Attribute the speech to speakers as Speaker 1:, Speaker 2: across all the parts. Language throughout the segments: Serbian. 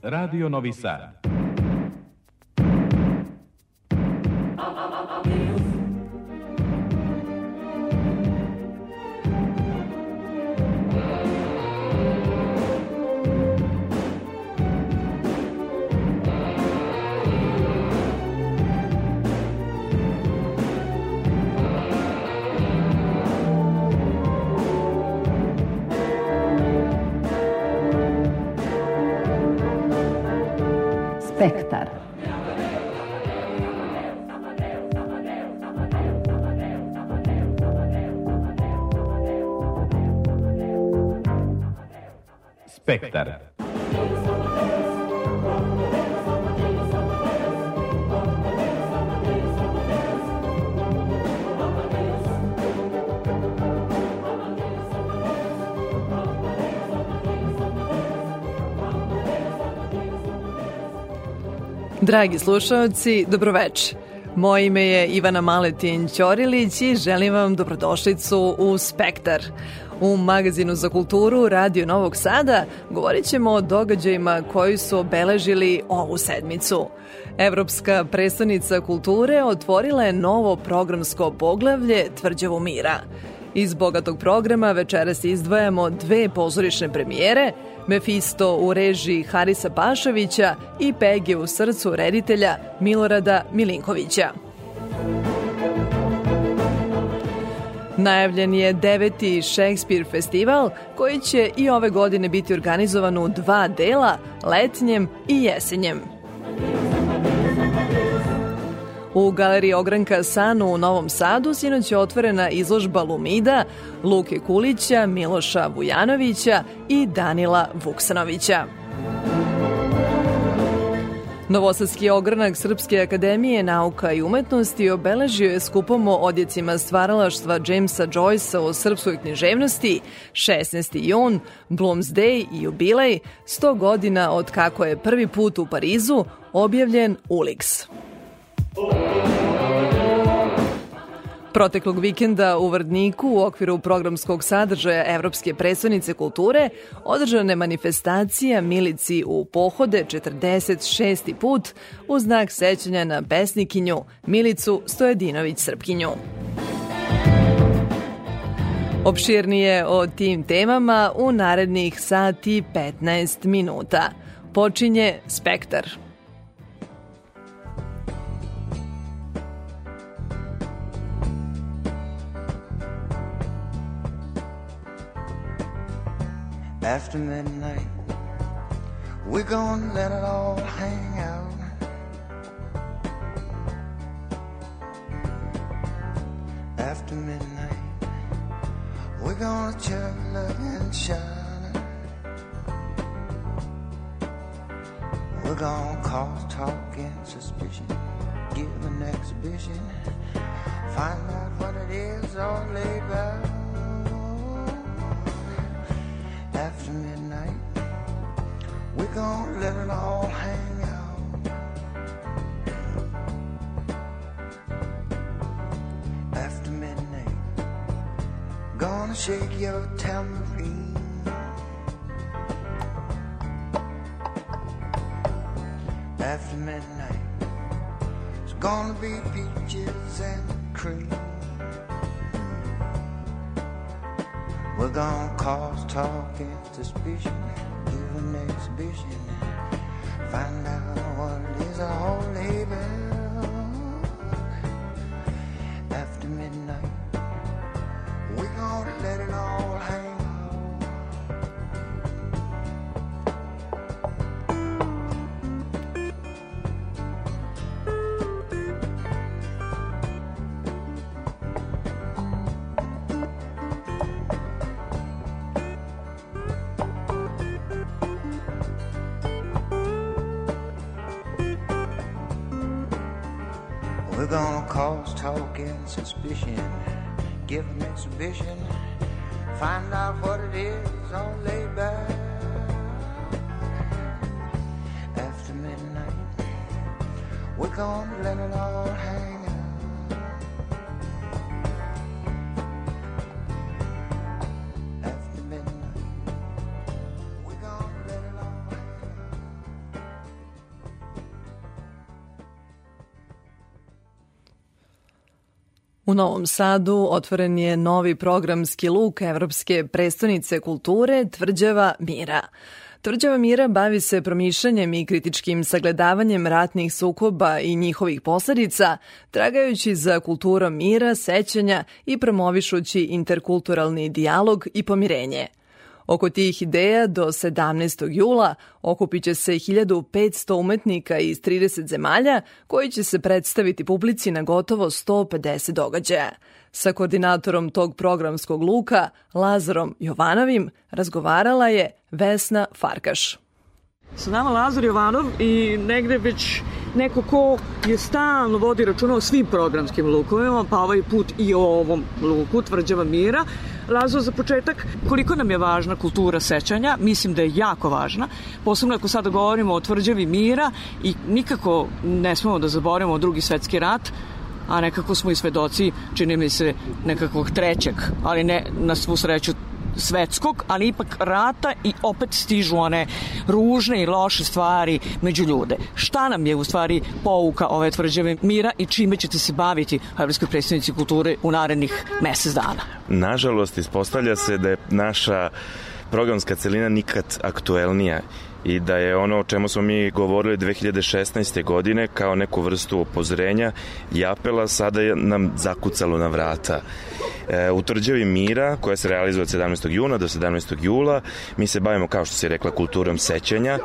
Speaker 1: Radio Novi Sad.
Speaker 2: Spektar.
Speaker 3: Dragi slušalci, dobroveče. Moje ime je Ivana Maletin Ćorilić i želim vam dobrodošlicu u Spektar. U magazinu za kulturu Radio Novog Sada govorit ćemo o događajima koji su obeležili ovu sedmicu. Evropska predstavnica kulture otvorila je novo programsko poglavlje Tvrđavu mira. Iz bogatog programa večeras izdvajamo dve pozorišne premijere, Mefisto u režiji Harisa Pašovića i Pege u srcu reditelja Milorada Milinkovića. Najavljen je deveti Shakespeare festival koji će i ove godine biti organizovan u dva dela, letnjem i jesenjem. U galeriji Ogranka Sanu u Novom Sadu sinoć je otvorena izložba Lumida, Luke Kulića, Miloša Vujanovića i Danila Vuksanovića. Novosadski ogranak Srpske akademije nauka i umetnosti obeležio je skupom o odjecima stvaralaštva Jamesa Joycea o srpskoj književnosti 16. jun, Bloomsday i jubilej 100 godina od kako je prvi put u Parizu objavljen Ulix. Proteklog vikenda u Vrdniku u okviru programskog sadržaja Evropske predstavnice kulture održana je manifestacija Milici u pohode 46. put u znak sećanja na pesnikinju Milicu Stojedinović-Srpkinju. Opširnije o tim temama u narednih sati 15 minuta. Počinje Spektar.
Speaker 4: After midnight. We're gonna let it all hang out. After midnight, we're gonna chug and shine. We're gonna cause talk and suspicion, give an exhibition, find out what it is all about. After midnight. We're gonna let it all hang out. After midnight, gonna shake your tambourine. After midnight, it's gonna be peaches and We're gonna cause talk and suspicion, give an exhibition, find out what is all about. After vision
Speaker 3: U Novom Sadu otvoren je novi programski luk Evropske prestonice kulture Tvrđava Mira. Tvrđava Mira bavi se promišljanjem i kritičkim sagledavanjem ratnih sukoba i njihovih posledica, tragajući za kulturom mira, sećanja i promovišući interkulturalni dijalog i pomirenje – Oko tih ideja do 17. jula okupit će se 1500 umetnika iz 30 zemalja koji će se predstaviti publici na gotovo 150 događaja. Sa koordinatorom tog programskog luka, Lazarom Jovanovim, razgovarala je Vesna Farkaš.
Speaker 2: Sa nama Lazar Jovanov i negde već neko ko je stalno vodi računa o svim programskim lukovima, pa ovaj put i o ovom luku, Tvrđava Mira. Lazo, za početak, koliko nam je važna kultura sećanja? Mislim da je jako važna, posebno ako sada govorimo o Tvrđavi Mira i nikako ne smemo da zaboravimo drugi svetski rat, a nekako smo i svedoci, čini mi se, nekakvog trećeg, ali ne na svu sreću svetskog, ali ipak rata i opet stižu one ružne i loše stvari među ljude. Šta nam je u stvari pouka ove tvrđave mira i čime ćete se baviti u Evropskoj predstavnici kulture u narednih mesec dana?
Speaker 5: Nažalost, ispostavlja se da je naša programska celina nikad aktuelnija i da je ono o čemu smo mi govorili 2016. godine kao neku vrstu upozorenja i apela sada je nam zakucalo na vrata. E, u Tvrđavi Mira, koja se realizuje od 17. juna do 17. jula, mi se bavimo, kao što si rekla, kulturom sećanja,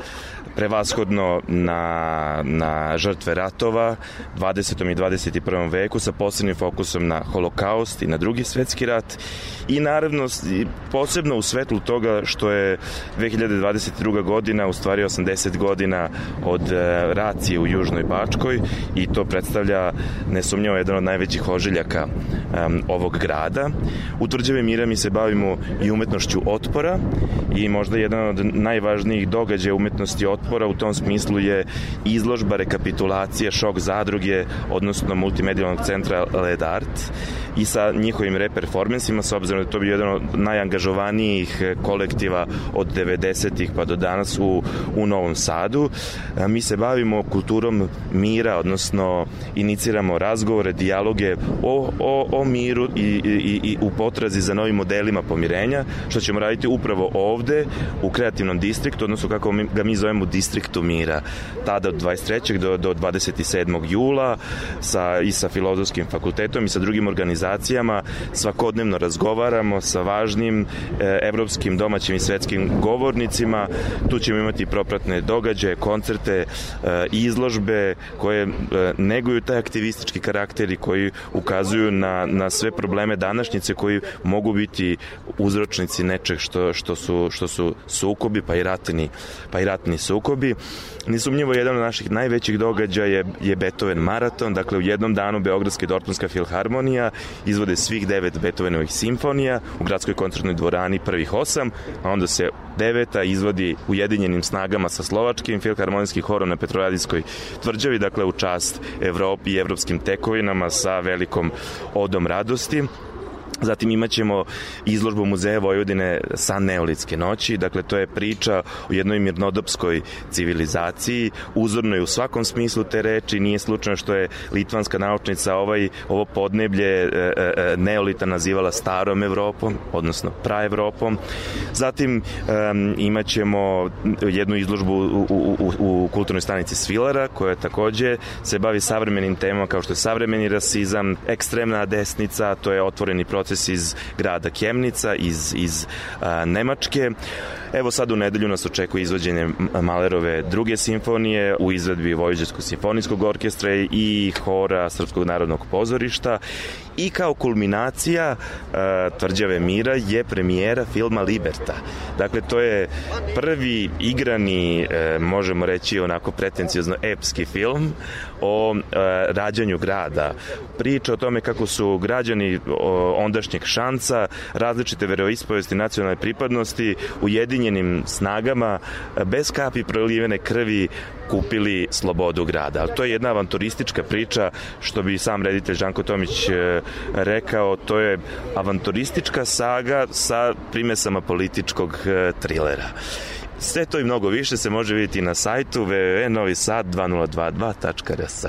Speaker 5: prevashodno na, na žrtve ratova 20. i 21. veku sa posebnim fokusom na holokaust i na drugi svetski rat i naravno posebno u svetlu toga što je 2022. godina u stvari 80 godina od e, racije u Južnoj Bačkoj i to predstavlja nesumnjavo jedan od najvećih ožiljaka um, ovog grada. U Tvrđave Mira mi se bavimo i umetnošću otpora i možda jedan od najvažnijih događaja umetnosti otpora u tom smislu je izložba rekapitulacije šok zadruge, odnosno multimedijalnog centra Led Art i sa njihovim reperformansima, s obzirom da to bi jedan od najangažovanijih kolektiva od 90-ih pa do danas u, u Novom Sadu. Mi se bavimo kulturom mira, odnosno iniciramo razgovore, dijaloge o, o, o miru i, i, i u potrazi za novim modelima pomirenja, što ćemo raditi upravo ovde u kreativnom distriktu, odnosno kako ga mi zovemo distriktu mira. Tada od 23. do, do 27. jula sa, i sa filozofskim fakultetom i sa drugim organizacijama svakodnevno razgovaramo sa važnim e, evropskim, domaćim i svetskim govornicima. Tu ćemo imati propratne događaje, koncerte, e, izložbe koje e, neguju taj aktivistički karakteri koji ukazuju na, na sve probleme današnjice koji mogu biti uzročnici nečeg što, što, su, što su sukobi, pa i ratni, pa i ratni sukobi. Nisumnjivo jedan od naših najvećih događaja je, je Beethoven maraton, dakle u jednom danu Beogradska i Dortmundska filharmonija izvode svih devet Beethovenovih simfonija u gradskoj koncertnoj dvorani prvih osam, a onda se deveta izvodi ujedinjenim snagama sa slovačkim filharmonijskim horom na Petroradijskoj tvrđavi, dakle u čast Evropi i evropskim tekovinama sa velikom odom radosti. Zatim imaćemo izložbu Muzeja Vojvodine sa neolitske noći, dakle to je priča o jednoj mirnodopskoj civilizaciji, uzorno je u svakom smislu te reči, nije slučajno što je litvanska naučnica ovaj, ovo podneblje e, e, e neolita nazivala starom Evropom, odnosno praevropom. Zatim um, imaćemo jednu izložbu u, u, u kulturnoj stanici Svilara, koja takođe se bavi savremenim temama kao što je savremeni rasizam, ekstremna desnica, to je otvoreni proces proces iz grada Kemnica, iz, iz a, Nemačke. Evo sad u nedelju nas očekuje izvođenje Malerove druge simfonije u izvedbi Vojvođanskog simfonijskog orkestra i hora Srpskog narodnog pozorišta i kao kulminacija uh, Tvrđave mira je premijera filma Liberta. Dakle, to je prvi igrani, uh, možemo reći onako pretencijozno epski film o uh, rađanju grada. Priča o tome kako su građani ondašnjeg šanca, različite veroispovesti nacionalne pripadnosti, ujedinjenim snagama, bez kapi prolivene krvi, kupili slobodu grada. Ali to je jedna avanturistička priča, što bi sam reditelj Žanko Tomić e, rekao, to je avanturistička saga sa primesama političkog e, trilera. Sve to i mnogo više se može vidjeti na sajtu www.novisad2022.rs.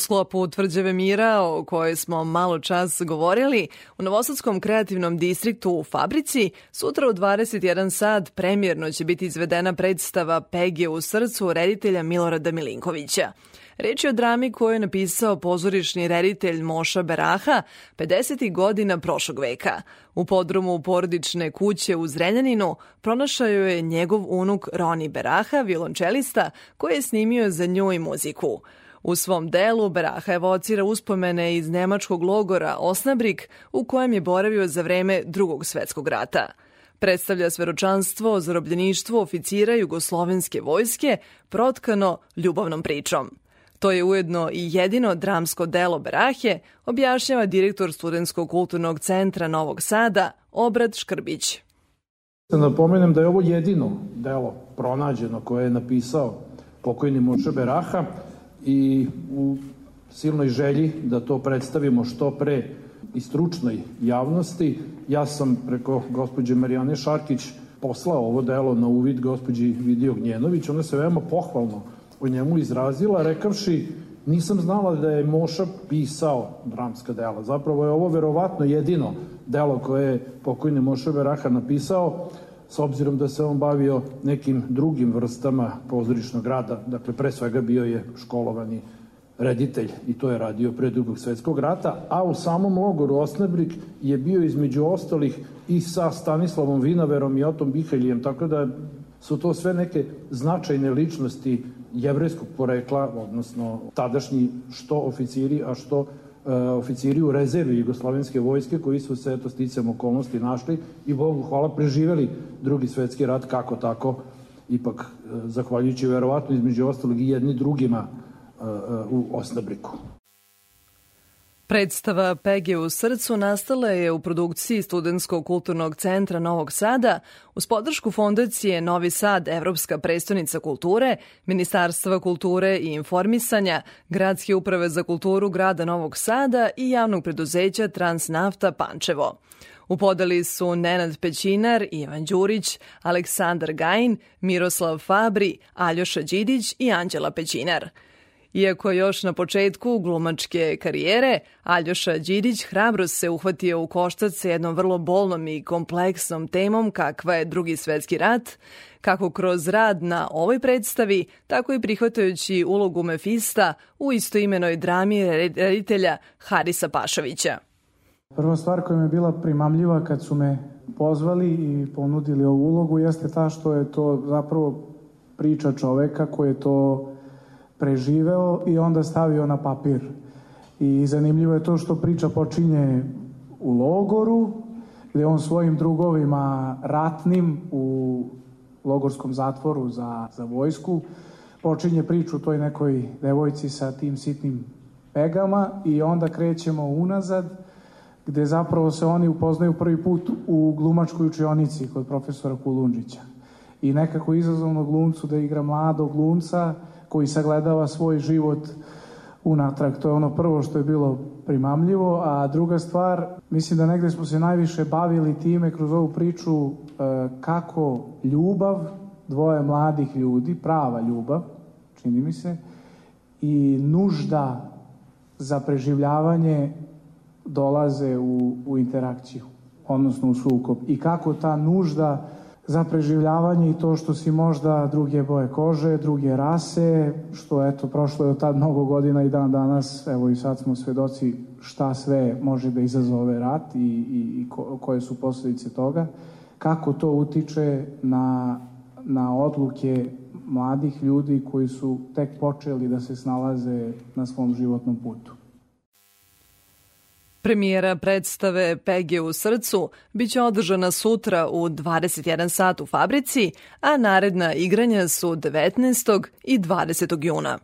Speaker 3: sklopu tvrđave mira o kojoj smo malo čas govorili, u Novosadskom kreativnom distriktu u Fabrici sutra u 21 sat premjerno će biti izvedena predstava Pegje u srcu reditelja Milorada Milinkovića. Reč je o drami koju je napisao pozorišni reditelj Moša Beraha 50. godina prošlog veka. U podrumu porodične kuće u Zrenjaninu pronašao je njegov unuk Roni Beraha, violončelista, koji je snimio za nju i muziku. U svom delu Beraha evocira uspomene iz nemačkog logora Osnabrik u kojem je boravio za vreme drugog svetskog rata. Predstavlja sveročanstvo, zarobljeništvo oficira jugoslovenske vojske protkano ljubavnom pričom. To je ujedno i jedino dramsko delo Berahe, objašnjava direktor Studenskog kulturnog centra Novog Sada, Obrad Škrbić.
Speaker 6: Da napomenem da je ovo jedino delo pronađeno koje je napisao pokojni Moče Beraha i u silnoj želji da to predstavimo što pre i stručnoj javnosti, ja sam preko gospođe Marijane Šarkić poslao ovo delo na uvid gospođi Vidio Gnjenović. Ona se veoma pohvalno o njemu izrazila, rekavši nisam znala da je Moša pisao dramska dela. Zapravo je ovo verovatno jedino delo koje je pokojni Moša Beraha napisao s obzirom da se on bavio nekim drugim vrstama pozorišnog rada, dakle pre svega bio je školovani reditelj i to je radio pre drugog svetskog rata, a u samom logoru Osnabrik je bio između ostalih i sa Stanislavom Vinaverom i Otom Biheljijem, tako da su to sve neke značajne ličnosti jevrejskog porekla, odnosno tadašnji što oficiri, a što oficiri u rezervi Jugoslovenske vojske koji su se eto sticam okolnosti našli i Bogu hvala preživeli drugi svetski rat kako tako ipak e, zahvaljujući verovatno između ostalog i jedni drugima e, e, u Osnabriku.
Speaker 3: Predstava Pege u srcu nastala je u produkciji Studenskog kulturnog centra Novog Sada uz podršku fondacije Novi Sad, Evropska prestonica kulture, Ministarstva kulture i informisanja, Gradske uprave za kulturu grada Novog Sada i javnog preduzeća Transnafta Pančevo. U podeli su Nenad Pećinar, Ivan Đurić, Aleksandar Gajin, Miroslav Fabri, Aljoša Đidić i Anđela Pećinar – Iako još na početku glumačke karijere, Aljoša Đidić hrabro se uhvatio u koštac sa jednom vrlo bolnom i kompleksnom temom kakva je drugi svetski rat, kako kroz rad na ovoj predstavi, tako i prihvatajući ulogu Mefista u istoimenoj drami reditelja Harisa Pašovića.
Speaker 7: Prva stvar koja mi je bila primamljiva kad su me pozvali i ponudili ovu ulogu jeste ta što je to zapravo priča čoveka koji je to preživeo i onda stavio na papir. I zanimljivo je to što priča počinje u logoru, gde on svojim drugovima ratnim u logorskom zatvoru za, za vojsku počinje priču toj nekoj devojci sa tim sitnim pegama i onda krećemo unazad gde zapravo se oni upoznaju prvi put u glumačkoj učionici kod profesora Kulundžića. I nekako izazovno glumcu da igra mladog glumca koji sagledava svoj život unatrag. To je ono prvo što je bilo primamljivo, a druga stvar, mislim da negde smo se najviše bavili time kroz ovu priču e, kako ljubav dvoje mladih ljudi, prava ljubav, čini mi se, i nužda za preživljavanje dolaze u, u interakciju, odnosno u sukob. I kako ta nužda za preživljavanje i to što si možda druge boje kože, druge rase, što eto prošlo je od tad mnogo godina i dan danas, evo i sad smo svedoci šta sve može da izazove rat i, i, i ko, koje su posledice toga, kako to utiče na, na odluke mladih ljudi koji su tek počeli da se snalaze na svom životnom putu.
Speaker 3: Premijera predstave Pege u srcu biće održana sutra u 21 sat u fabrici, a naredna igranja su 19. i 20. juna.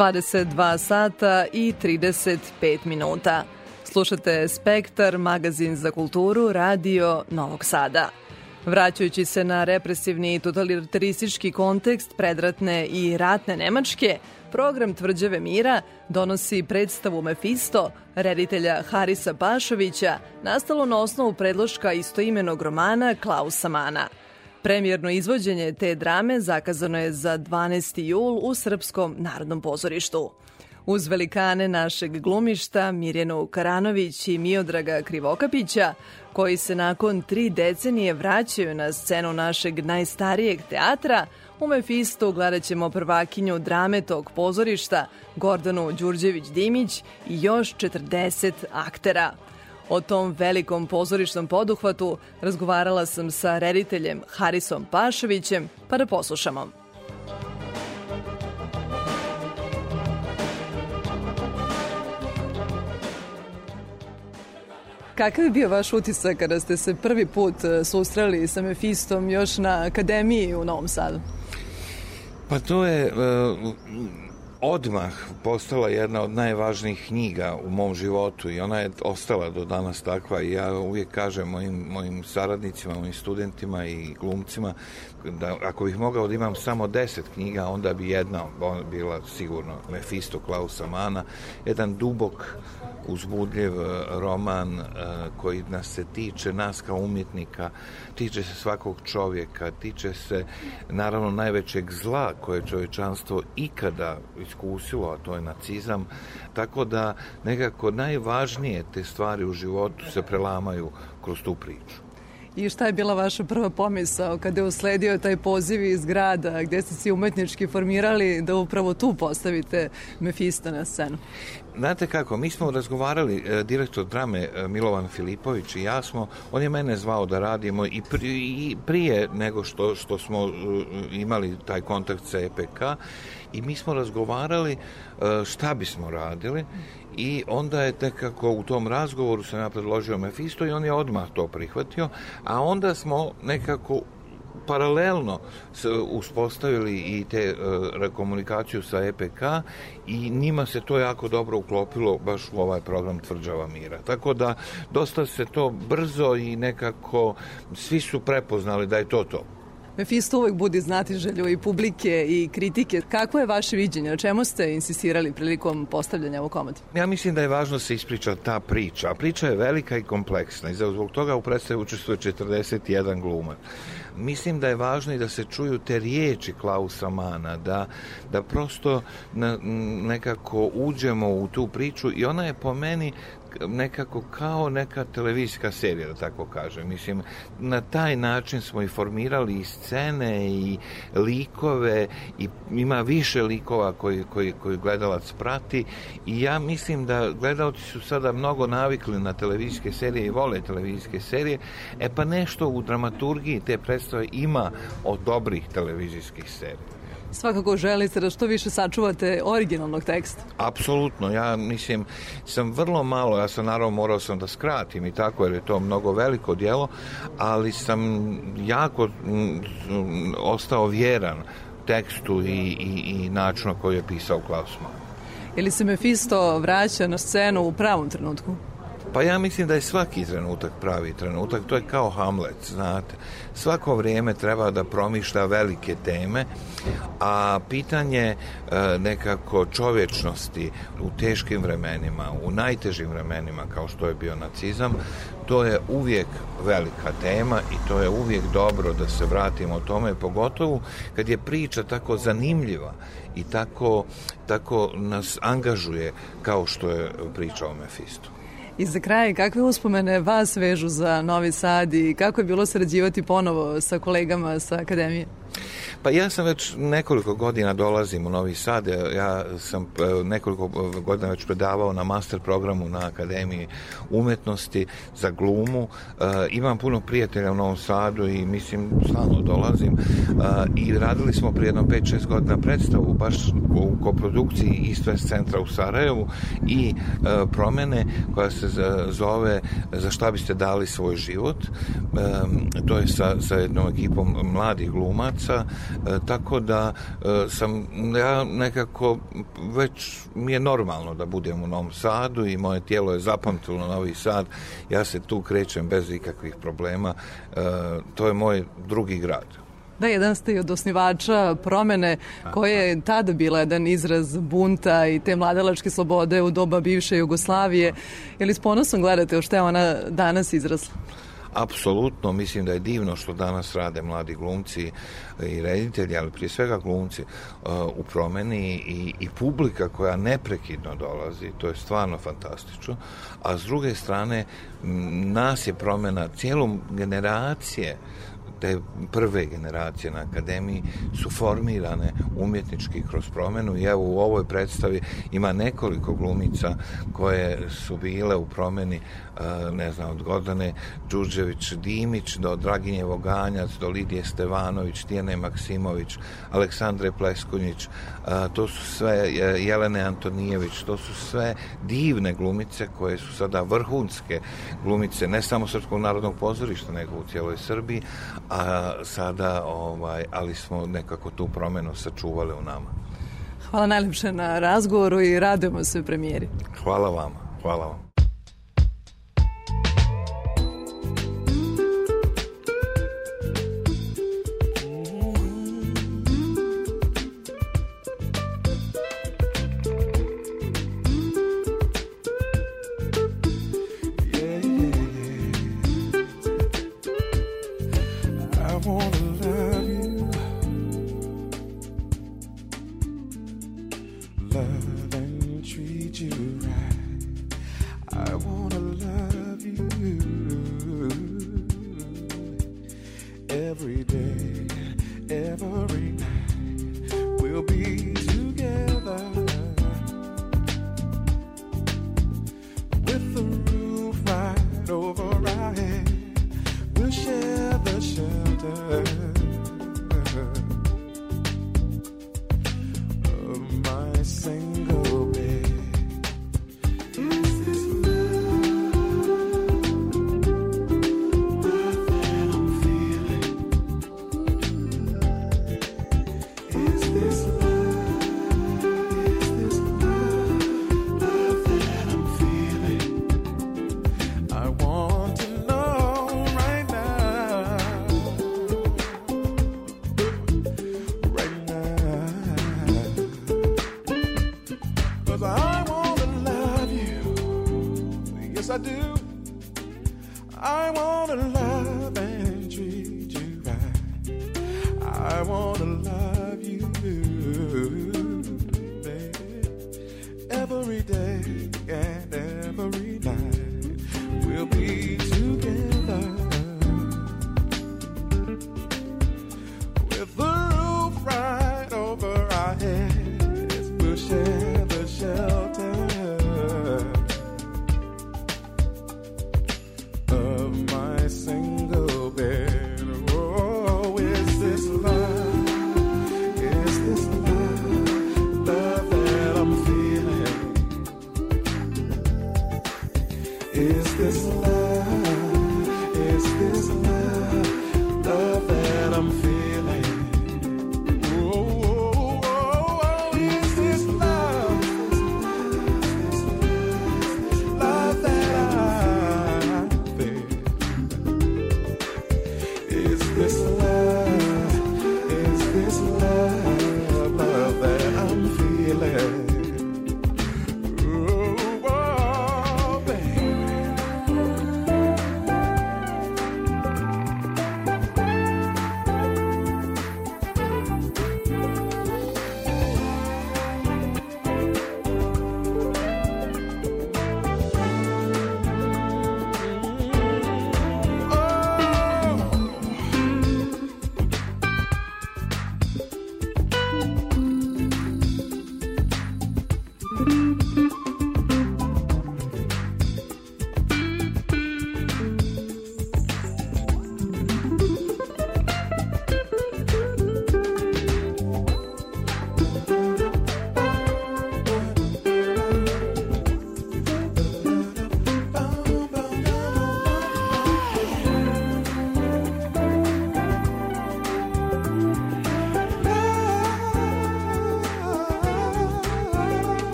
Speaker 3: 22 sata i 35 minuta. Slušate Spektar, magazin za kulturu, radio Novog Sada. Vraćajući se na represivni i totalitaristički kontekst predratne i ratne Nemačke, program Tvrđave mira donosi predstavu Mefisto, reditelja Harisa Pašovića, nastalo na osnovu predloška istoimenog romana Klausa Mana. Premijerno izvođenje te drame zakazano je za 12. jul u Srpskom narodnom pozorištu. Uz velikane našeg glumišta Mirjanu Karanović i Miodraga Krivokapića, koji se nakon tri decenije vraćaju na scenu našeg najstarijeg teatra, u Mefistu gledat ćemo prvakinju drame tog pozorišta, Gordanu Đurđević-Dimić i još 40 aktera. O tom velikom pozorišnom poduhvatu razgovarala sam sa rediteljem Harisom Pašovićem, pa da poslušamo. Kakav je bio vaš utisak kada ste se prvi put e, susreli sa Mefistom još na akademiji u Novom Sadu?
Speaker 8: Pa to je uh, odmah postala jedna od najvažnijih knjiga u mom životu i ona je ostala do danas takva i ja uvijek kažem mojim, mojim saradnicima, mojim studentima i glumcima da ako bih mogao da imam samo deset knjiga, onda bi jedna bila sigurno Mefisto Klausa Mana, jedan dubok uzbudljiv e, roman e, koji nas se tiče, nas kao umjetnika, tiče se svakog čovjeka, tiče se naravno najvećeg zla koje je čovječanstvo ikada iskusilo, a to je nacizam, tako da nekako najvažnije te stvari u životu se prelamaju kroz tu priču.
Speaker 3: I šta je bila vaša prva pomisao kada je usledio taj poziv iz grada gde ste se umetnički formirali da upravo tu postavite Mefista na scenu?
Speaker 8: Znate kako, mi smo razgovarali, e, direktor drame e, Milovan Filipović i ja smo, on je mene zvao da radimo i, pri, i prije nego što, što smo e, imali taj kontakt sa EPK i mi smo razgovarali šta bismo radili i onda je nekako u tom razgovoru sam ja predložio Mefisto i on je odmah to prihvatio, a onda smo nekako paralelno uspostavili i te uh, komunikaciju sa EPK i njima se to jako dobro uklopilo baš u ovaj program Tvrđava mira. Tako da dosta se to brzo i nekako svi su prepoznali da je to to.
Speaker 3: Mefisto uvek budi znatiželju i publike i kritike. Kako je vaše viđenje? O čemu ste insistirali prilikom postavljanja ovog komadi?
Speaker 8: Ja mislim da je važno da se ispriča ta priča, a priča je velika i kompleksna i zbog toga u predstavi učestvuje 41 glumac. Mislim da je važno i da se čuju te riječi Klausa Mana, da, da prosto na, nekako uđemo u tu priču i ona je po meni nekako kao neka televizijska serija, da tako kažem. Mislim, na taj način smo i formirali i scene i likove i ima više likova koji, koji, koji gledalac prati i ja mislim da gledalci su sada mnogo navikli na televizijske serije i vole televizijske serije, e pa nešto u dramaturgiji te predstave ima od dobrih televizijskih serija.
Speaker 3: Svakako želite da što više sačuvate originalnog teksta.
Speaker 8: Apsolutno, ja mislim, sam vrlo malo, ja sam naravno morao sam da skratim i tako, jer je to mnogo veliko dijelo, ali sam jako mm, mm, ostao vjeran tekstu i, i, i načinu koji je pisao Klaus Mann.
Speaker 3: Ili se Mefisto vraća na scenu u pravom trenutku?
Speaker 8: Pa ja mislim da je svaki trenutak pravi trenutak, to je kao Hamlet, znate. Svako vrijeme treba da promišlja velike teme, a pitanje e, nekako čovječnosti u teškim vremenima, u najtežim vremenima kao što je bio nacizam, to je uvijek velika tema i to je uvijek dobro da se vratimo tome, pogotovo kad je priča tako zanimljiva i tako, tako nas angažuje kao što je priča o Mefistu.
Speaker 3: I za kraj, kakve uspomene vas vežu za Novi Sad i kako je bilo sarađivati ponovo sa kolegama sa Akademije?
Speaker 8: Pa ja sam već nekoliko godina dolazim u Novi Sad, ja sam e, nekoliko godina već predavao na master programu na Akademiji umetnosti za glumu. E, imam puno prijatelja u Novom Sadu i mislim stalno dolazim e, i radili smo prije jedno 5-6 godina predstavu baš u koprodukciji West centra u Sarajevu i promene koja se zove Za šta biste dali svoj život. To je sa, sa jednom ekipom mladih glumaca E, tako da e, sam ja nekako već mi je normalno da budem u Novom Sadu i moje tijelo je zapamtilo Novi Sad. Ja se tu krećem bez ikakvih problema. E, to je moj drugi grad.
Speaker 3: Da, jedan ste i od osnivača promene koje je. tada bila jedan izraz bunta i te mladalačke slobode u doba bivše Jugoslavije. Je. Li s ponosom gledate o što je ona danas izrasla?
Speaker 8: Apsolutno mislim da je divno što danas rade mladi glumci i reditelji, ali prije svega glumci uh, u promeni i, i publika koja neprekidno dolazi, to je stvarno fantastično, a s druge strane nas je promena cijelom generacije te prve generacije na akademiji su formirane umjetnički kroz promenu i evo u ovoj predstavi ima nekoliko glumica koje su bile u promeni ne znam, od Gordane Đurđević Dimić do Draginje Voganjac, do Lidije Stevanović, Tijene Maksimović, Aleksandre Pleskonjić, to su sve Jelene Antonijević, to su sve divne glumice koje su sada vrhunske glumice, ne samo Srpskog narodnog pozorišta, nego u cijeloj Srbiji, a sada, ovaj, ali smo nekako tu promenu sačuvali u nama.
Speaker 3: Hvala najljepše na razgovoru i radujemo se premijeri.
Speaker 8: Hvala vama, hvala vam.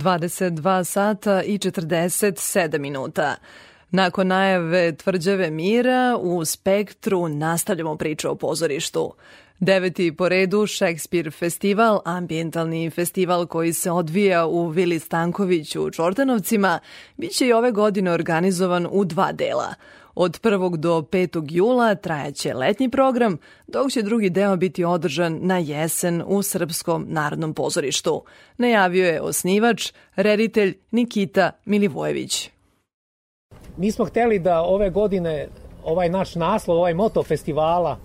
Speaker 3: 22 sata i 47 minuta. Nakon najave tvrđave mira u Spektru nastavljamo priču o pozorištu. Deveti po redu Šekspir festival, ambientalni festival koji se odvija u Vili Stankoviću u Čortanovcima, bit će i ove godine organizovan u dva dela – Od 1. do 5. jula trajaće letnji program, dok će drugi deo biti održan na jesen u Srpskom narodnom pozorištu. Najavio je osnivač, reditelj Nikita Milivojević.
Speaker 9: Mi smo hteli da ove godine ovaj naš naslov, ovaj moto festivala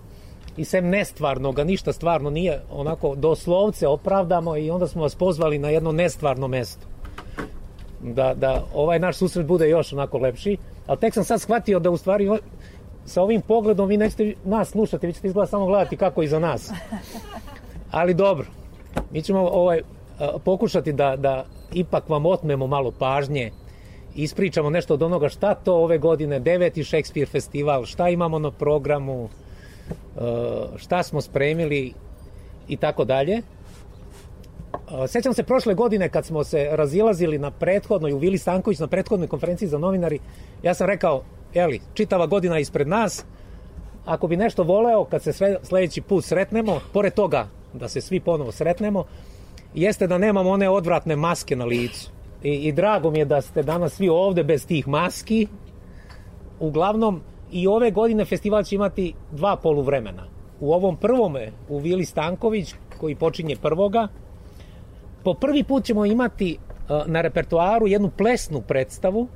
Speaker 9: i sem nestvarnoga, ništa stvarno nije onako doslovce opravdamo i onda smo vas pozvali na jedno nestvarno mesto. Da, da ovaj naš susret bude još onako lepši. Ali tek sam sad shvatio da u stvari sa ovim pogledom vi nećete nas slušati, vi ćete izgleda samo gledati kako iza nas. Ali dobro, mi ćemo ovaj, pokušati da, da ipak vam otmemo malo pažnje ispričamo nešto od onoga šta to ove godine, deveti Shakespeare festival, šta imamo na programu, šta smo spremili i tako dalje. Sećam se prošle godine kad smo se razilazili na prethodnoj, u Vili Stanković na prethodnoj konferenciji za novinari, ja sam rekao, eli, čitava godina ispred nas, ako bi nešto voleo kad se sve, sledeći put sretnemo, pored toga da se svi ponovo sretnemo, jeste da nemamo one odvratne maske na licu. I, I drago mi je da ste danas svi ovde bez tih maski. Uglavnom, i ove godine festival će imati dva poluvremena. U ovom prvome, u Vili Stanković, koji počinje prvoga, po prvi put ćemo imati uh, na repertoaru jednu plesnu predstavu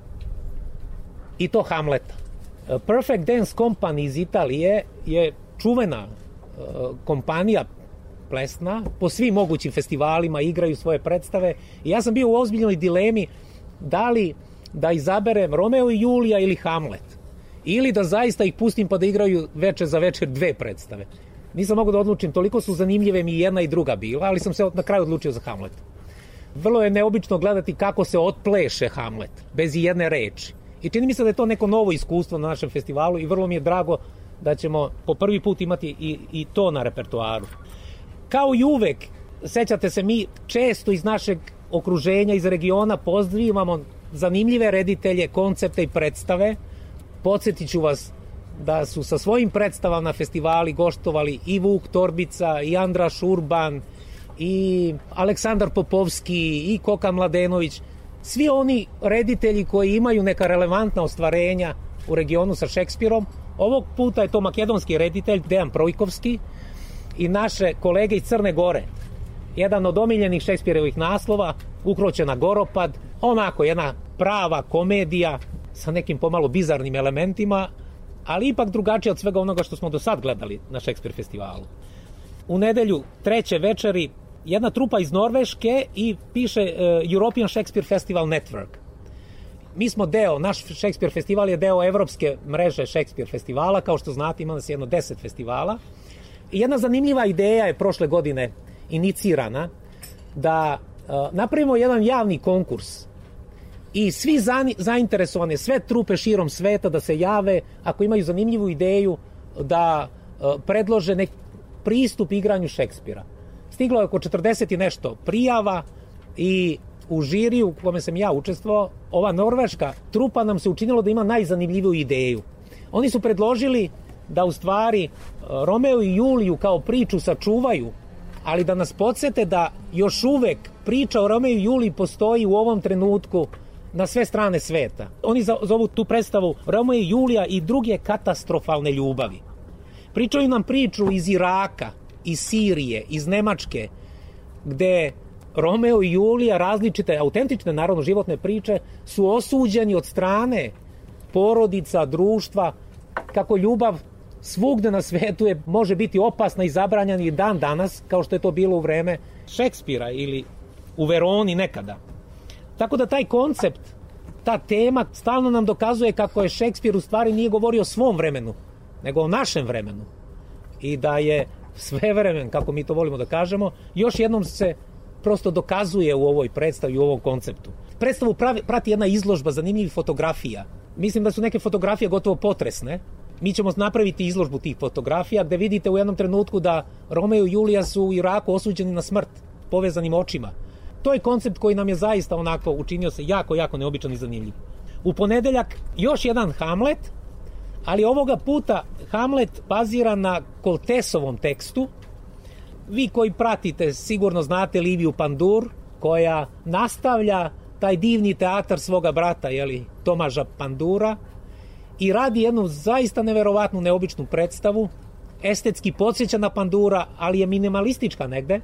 Speaker 9: i to Hamleta. Uh, Perfect Dance Company iz Italije je čuvena uh, kompanija plesna, po svim mogućim festivalima igraju svoje predstave i ja sam bio u ozbiljnoj dilemi da li da izaberem Romeo i Julija ili Hamlet. Ili da zaista ih pustim pa da igraju večer za večer dve predstave. Nisam mogu da odlučim, toliko su zanimljive mi jedna i druga bila, ali sam se na kraju odlučio za Hamlet. Vrlo je neobično gledati kako se otpleše Hamlet, bez i jedne reči. I čini mi se da je to neko novo iskustvo na našem festivalu i vrlo mi je drago da ćemo po prvi put imati i, i to na repertoaru. Kao i uvek, sećate se, mi često iz našeg okruženja, iz regiona pozdravimo zanimljive reditelje, koncepte i predstave. Podsjetit ću vas da su sa svojim predstavama na festivali goštovali i Vuk Torbica, i Andraš Urban, i Aleksandar Popovski, i Koka Mladenović. Svi oni reditelji koji imaju neka relevantna ostvarenja u regionu sa Šekspirom. Ovog puta je to makedonski reditelj Dejan Projkovski i naše kolege iz Crne Gore. Jedan od omiljenih Šekspirovih naslova, Ukroćena goropad, onako jedna prava komedija sa nekim pomalo bizarnim elementima, ali ipak drugačija od svega onoga što smo do sad gledali na Šekspir festivalu. U nedelju treće večeri jedna trupa iz Norveške i piše uh, European Shakespeare Festival Network. Mi smo deo, naš Shakespeare festival je deo evropske mreže Shakespeare festivala, kao što znate ima nas jedno deset festivala. I jedna zanimljiva ideja je prošle godine inicirana da uh, napravimo jedan javni konkurs i svi zainteresovane, sve trupe širom sveta da se jave ako imaju zanimljivu ideju da uh, predlože nek pristup igranju Šekspira. Stiglo je oko 40 i nešto prijava i u žiriju u kome sam ja učestvovao, ova norveška trupa nam se učinilo da ima najzanimljiviju ideju. Oni su predložili da u stvari e, Romeo i Juliju kao priču sačuvaju, ali da nas podsete da još uvek priča o Romeo i Juliji postoji u ovom trenutku na sve strane sveta. Oni zovu tu predstavu Romeo i Julija i druge katastrofalne ljubavi. Pričaju nam priču iz Iraka, iz Sirije, iz Nemačke, gde Romeo i Julija, različite, autentične narodno životne priče, su osuđeni od strane porodica, društva, kako ljubav svugde na svetu je, može biti opasna i zabranjena i dan danas, kao što je to bilo u vreme Šekspira ili u Veroni nekada. Tako da taj koncept, ta tema stalno nam dokazuje kako je Šekspir u stvari nije govorio o svom vremenu, nego o našem vremenu. I da je sve vremen, kako mi to volimo da kažemo, još jednom se prosto dokazuje u ovoj predstavi, u ovom konceptu. Predstavu pravi, prati jedna izložba zanimljivih fotografija. Mislim da su neke fotografije gotovo potresne. Mi ćemo napraviti izložbu tih fotografija gde vidite u jednom trenutku da Romeo i Julija su u Iraku osuđeni na smrt povezanim očima. To je koncept koji nam je zaista onako učinio se jako, jako neobičan i zanimljiv. U ponedeljak još jedan Hamlet, ali ovoga puta Hamlet bazira na Koltesovom tekstu. Vi koji pratite sigurno znate Liviju Pandur, koja nastavlja taj divni teatar svoga brata, jeli, Tomaža Pandura, i radi jednu zaista neverovatnu, neobičnu predstavu, estetski podsjeća na Pandura, ali je minimalistička negde.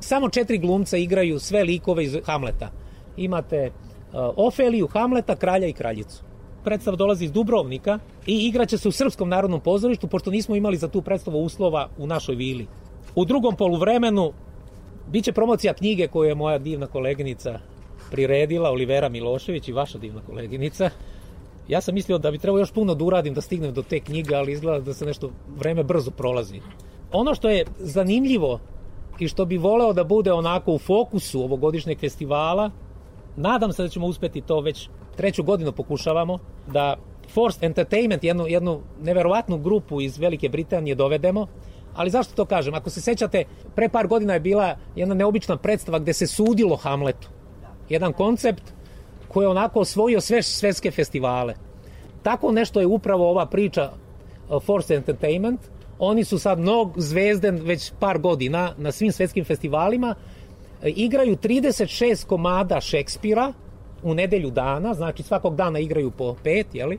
Speaker 9: Samo četiri glumca igraju sve likove iz Hamleta. Imate uh, Ofeliju, Hamleta, Kralja i Kraljicu. Predstava dolazi iz Dubrovnika i igraće se u Srpskom narodnom pozorištu, pošto nismo imali za tu predstavu uslova u našoj vili. U drugom poluvremenu biće promocija knjige koju je moja divna koleginica priredila, Olivera Milošević i vaša divna koleginica. Ja sam mislio da bi trebao još puno da uradim da stignem do te knjige, ali izgleda da se nešto vreme brzo prolazi. Ono što je zanimljivo i što bi voleo da bude onako u fokusu ovogodišnjeg festivala, nadam se da ćemo uspeti to već treću godinu pokušavamo, da Forced Entertainment, jednu, jednu neverovatnu grupu iz Velike Britanije dovedemo, ali zašto to kažem? Ako se sećate, pre par godina je bila jedna neobična predstava gde se sudilo Hamletu. Jedan koncept koji je onako osvojio sve svetske festivale. Tako nešto je upravo ova priča uh, Force Entertainment. Oni su sad mnog zvezden već par godina na svim svetskim festivalima. Igraju 36 komada Šekspira u nedelju dana, znači svakog dana igraju po pet, jeli?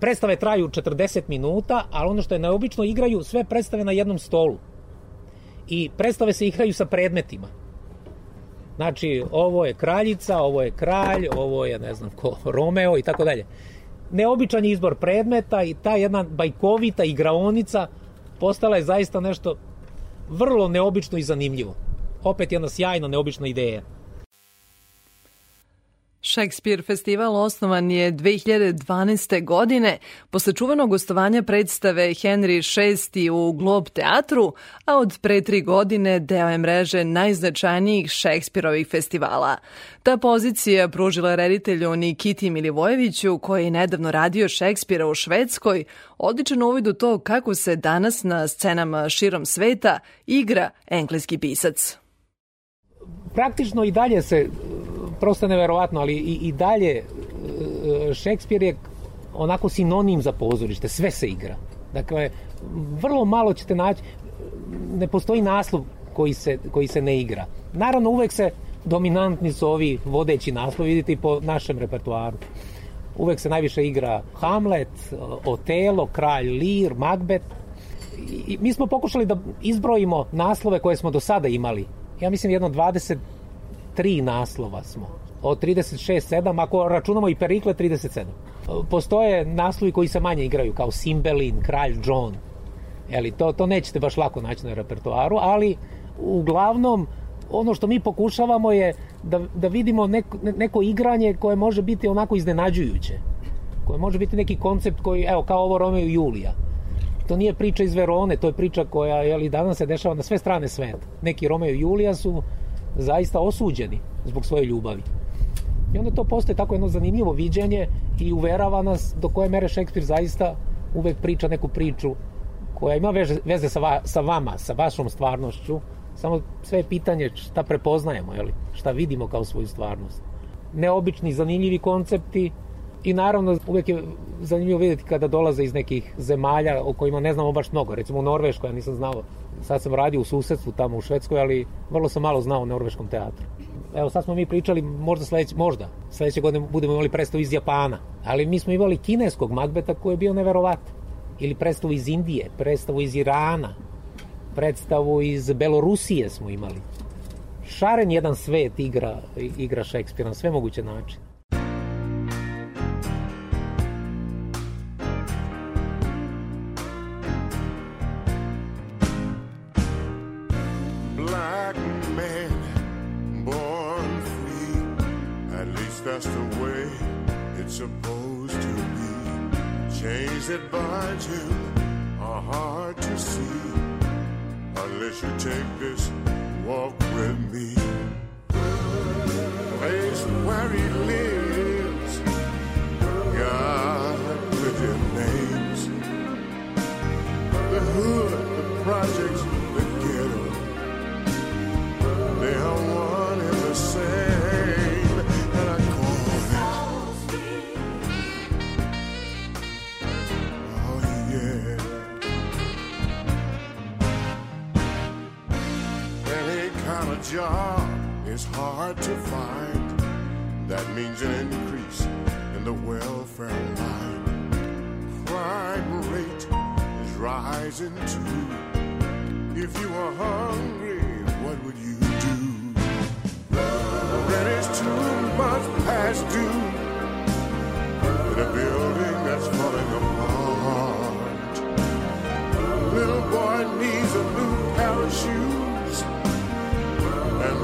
Speaker 9: Predstave traju 40 minuta, ali ono što je neobično, igraju sve predstave na jednom stolu. I predstave se igraju sa predmetima. Znači, ovo je kraljica, ovo je kralj, ovo je, ne znam ko, Romeo i tako dalje. Neobičan je izbor predmeta i ta jedna bajkovita igraonica postala je zaista nešto vrlo neobično i zanimljivo. Opet jedna sjajna, neobična ideja.
Speaker 3: Shakespeare festival osnovan je 2012. godine posle čuvenog gostovanja predstave Henry VI u Glob teatru, a od pre tri godine deo je mreže najznačajnijih Shakespeareovih festivala. Ta pozicija pružila reditelju Nikiti Milivojeviću, koji je nedavno radio Shakespearea u Švedskoj, odličan uvid u to kako se danas na scenama širom sveta igra engleski pisac.
Speaker 9: Praktično i dalje se, prosto neverovatno, ali i, i dalje Šekspir je onako sinonim za pozorište, sve se igra. Dakle, vrlo malo ćete naći, ne postoji naslov koji se, koji se ne igra. Naravno, uvek se dominantni su ovi vodeći naslovi, vidite i po našem repertoaru. Uvek se najviše igra Hamlet, Otelo, Kralj Lir, Macbeth. I mi smo pokušali da izbrojimo naslove koje smo do sada imali. Ja mislim jedno 23 naslova smo. Od 36, 7, ako računamo i Perikle, 37. Postoje naslovi koji se manje igraju, kao Simbelin, Kralj John. Eli, to, to nećete baš lako naći na repertoaru, ali uglavnom ono što mi pokušavamo je da, da vidimo neko, neko igranje koje može biti onako iznenađujuće. Koje može biti neki koncept koji, evo, kao ovo Romeo i Julija. To nije priča iz Verone, to je priča koja je li danas se dešava na sve strane sveta. Neki Romeo i Julija su zaista osuđeni zbog svoje ljubavi. I onda to postaje tako jedno zanimljivo viđenje i uverava nas do koje mere Šekspir zaista uvek priča neku priču koja ima veze, veze sa, va, sa vama, sa vašom stvarnošću, samo sve je pitanje šta prepoznajemo, jeli? šta vidimo kao svoju stvarnost. Neobični, zanimljivi koncepti i naravno uvek je zanimljivo vidjeti kada dolaze iz nekih zemalja o kojima ne znamo baš mnogo. Recimo u Norveškoj, ja nisam znao, sad sam radio u susedstvu tamo u Švedskoj, ali vrlo sam malo znao o norveškom teatru. Evo sad smo mi pričali, možda sledeće, možda, sledeće godine budemo imali predstavu iz Japana, ali mi smo imali kineskog Magbeta koji je bio neverovatan. Ili predstavu iz Indije, predstavu iz Irana, predstavu iz Belorusije smo imali. Šaren jedan svet igra, igra Šekspira na sve moguće načine.
Speaker 10: to job is hard to find. That means an increase in the welfare line. Crime rate is rising too. If you were hungry, what would you do? There is too much past due in a building that's falling apart. Little boy needs a new pair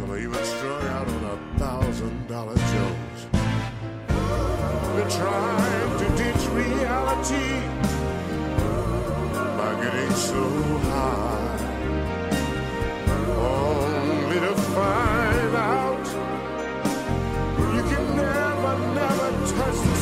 Speaker 10: Are even strung out on a thousand dollar Joes. They're trying to ditch reality by getting so high. Only to find out you can never, never touch the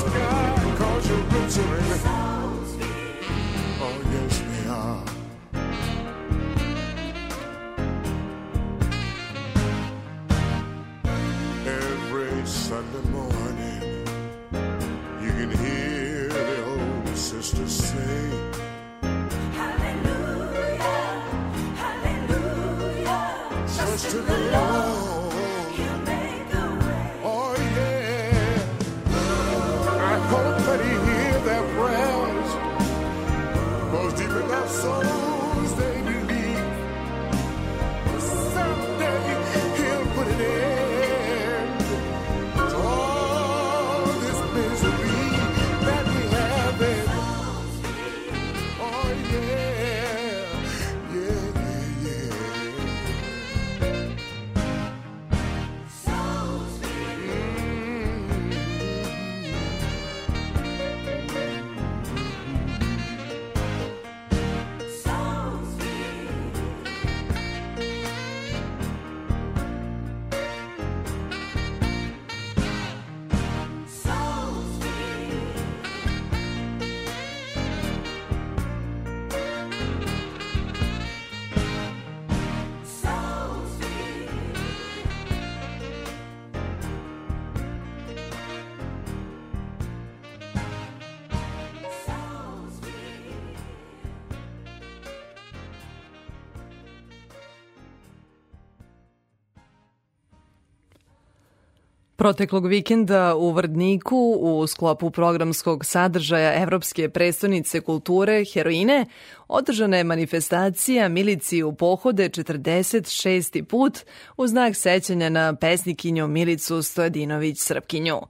Speaker 3: Proteklog vikenda u Vrdniku u sklopu programskog sadržaja Evropske prestonice kulture Heroine održana je manifestacija Milici u pohode 46. put u znak sećanja na pesnikinju Milicu Stojadinović Srpkinju.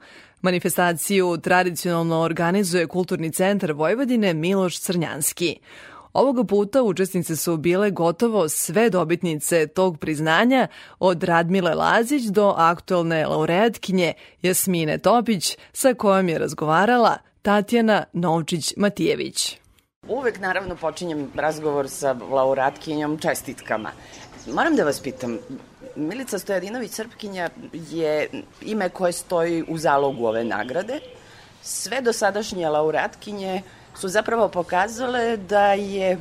Speaker 3: Manifestaciju tradicionalno organizuje Kulturni centar Vojvodine Miloš Crnjanski. Ovoga puta učesnice su bile gotovo sve dobitnice tog priznanja od Radmile Lazić do aktuelne laureatkinje Jasmine Topić sa kojom je razgovarala Tatjana Novčić-Matijević.
Speaker 11: Uvek naravno počinjem razgovor sa laureatkinjom čestitkama. Moram da vas pitam, Milica Stojadinović Srpkinja je ime koje stoji u zalogu ove nagrade. Sve dosadašnje laureatkinje su zapravo pokazale da je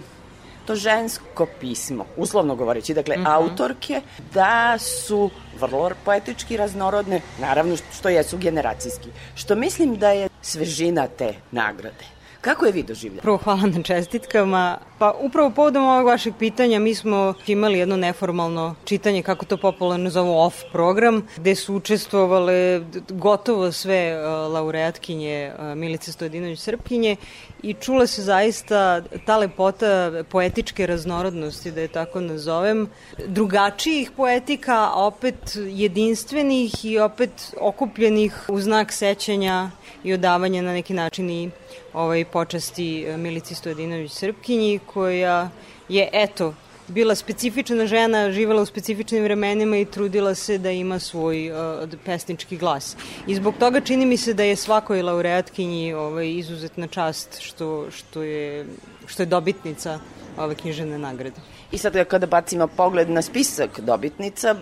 Speaker 11: to žensko pismo, uslovno govoreći, dakle mm -hmm. autorke, da su vrlo poetički raznorodne, naravno što jesu generacijski. Što mislim da je svežina te nagrade. Kako je vi doživljali?
Speaker 12: Prvo hvala na čestitkama. Pa upravo povodom ovog vašeg pitanja mi smo imali jedno neformalno čitanje, kako to popularno zovu off program, gde su učestvovale gotovo sve uh, laureatkinje uh, Milice Stojadinović Srpkinje i čula se zaista ta lepota poetičke raznorodnosti, da je tako nazovem, drugačijih poetika, a opet jedinstvenih i opet okupljenih u znak sećanja i odavanja na neki način i ovaj, počasti Milici Stojadinović Srpkinji, koja je, eto, bila specifična žena, živela u specifičnim vremenima i trudila se da ima svoj uh, pesnički glas. I zbog toga čini mi se da je svakoj laureatkinji ovaj, izuzetna čast što, što, je, što je dobitnica ove knjižene nagrade.
Speaker 11: I sad kada bacimo pogled na spisak dobitnica,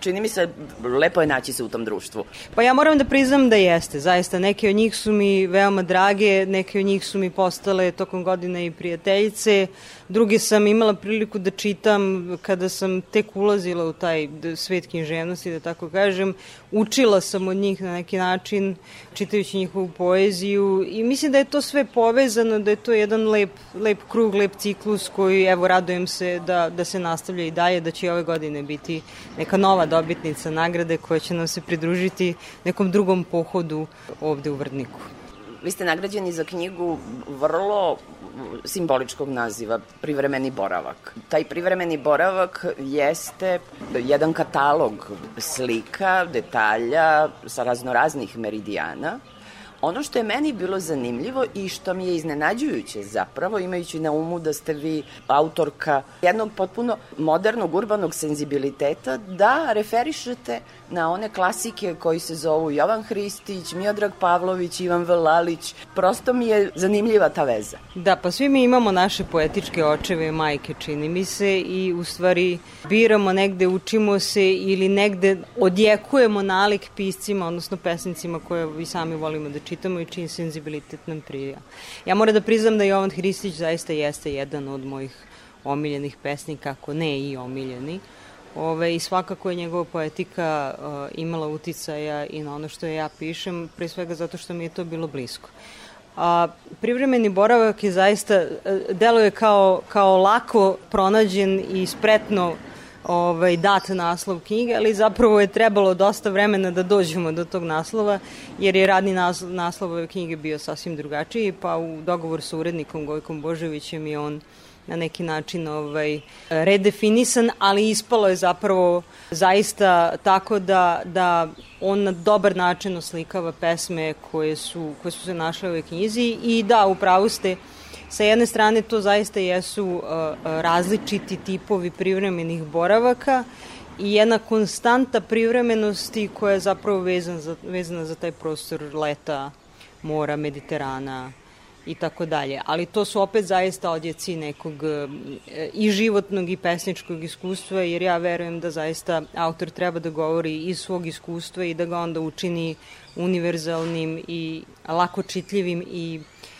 Speaker 11: čini mi se lepo je naći se u tom društvu.
Speaker 12: Pa ja moram da priznam da jeste, zaista. Neke od njih su mi veoma drage, neke od njih su mi postale tokom godine i prijateljice, druge sam imala priliku da čitam kada sam tek ulazila u taj svet književnosti, da tako kažem. Učila sam od njih na neki način, čitajući njihovu poeziju i mislim da je to sve povezano, da je to jedan lep, lep krug, lep ciklus koji, evo, radujem se da, da se nastavlja i dalje, da će ove godine biti neka nova dobitnica nagrade koja će nam se pridružiti nekom drugom pohodu ovde u Vrdniku.
Speaker 11: Vi ste nagrađeni za knjigu vrlo simboličkog naziva, privremeni boravak. Taj privremeni boravak jeste jedan katalog slika, detalja sa raznoraznih meridijana, Ono što je meni bilo zanimljivo i što mi je iznenađujuće zapravo, imajući na umu da ste vi autorka jednog potpuno modernog urbanog senzibiliteta, da referišete na one klasike koji se zovu Jovan Hristić, Miodrag Pavlović, Ivan Velalić. Prosto mi je zanimljiva ta veza.
Speaker 12: Da, pa svi mi imamo naše poetičke očeve i majke, čini mi se, i u stvari biramo negde, učimo se ili negde odjekujemo nalik piscima, odnosno pesnicima koje vi sami volimo da čitamo i čiji senzibilitet nam prija. Ja moram da priznam da Jovan Hristić zaista jeste jedan od mojih omiljenih pesnika, ako ne i omiljeni. Ove, I svakako je njegova poetika uh, imala uticaja i na ono što ja pišem, pre svega zato što mi je to bilo blisko. A, privremeni boravak je zaista, deluje kao, kao lako pronađen i spretno ovaj, dat naslov knjige, ali zapravo je trebalo dosta vremena da dođemo do tog naslova, jer je radni naslov, naslov ove knjige bio sasvim drugačiji, pa u dogovor sa urednikom Gojkom Boževićem je on na neki način ovaj, redefinisan, ali ispalo je zapravo zaista tako da, da on na dobar način oslikava pesme koje su, koje su se našle u ovoj knjizi i da, upravo ste, sa jedne strane to zaista jesu uh, različiti tipovi privremenih boravaka i jedna konstanta privremenosti koja je zapravo vezana za, vezana za taj prostor leta, mora, Mediterana, i tako dalje. Ali to su opet zaista odjeci nekog e, i životnog i pesničkog iskustva, jer ja verujem da zaista autor treba da govori iz svog iskustva i da ga onda učini univerzalnim i lako čitljivim i e,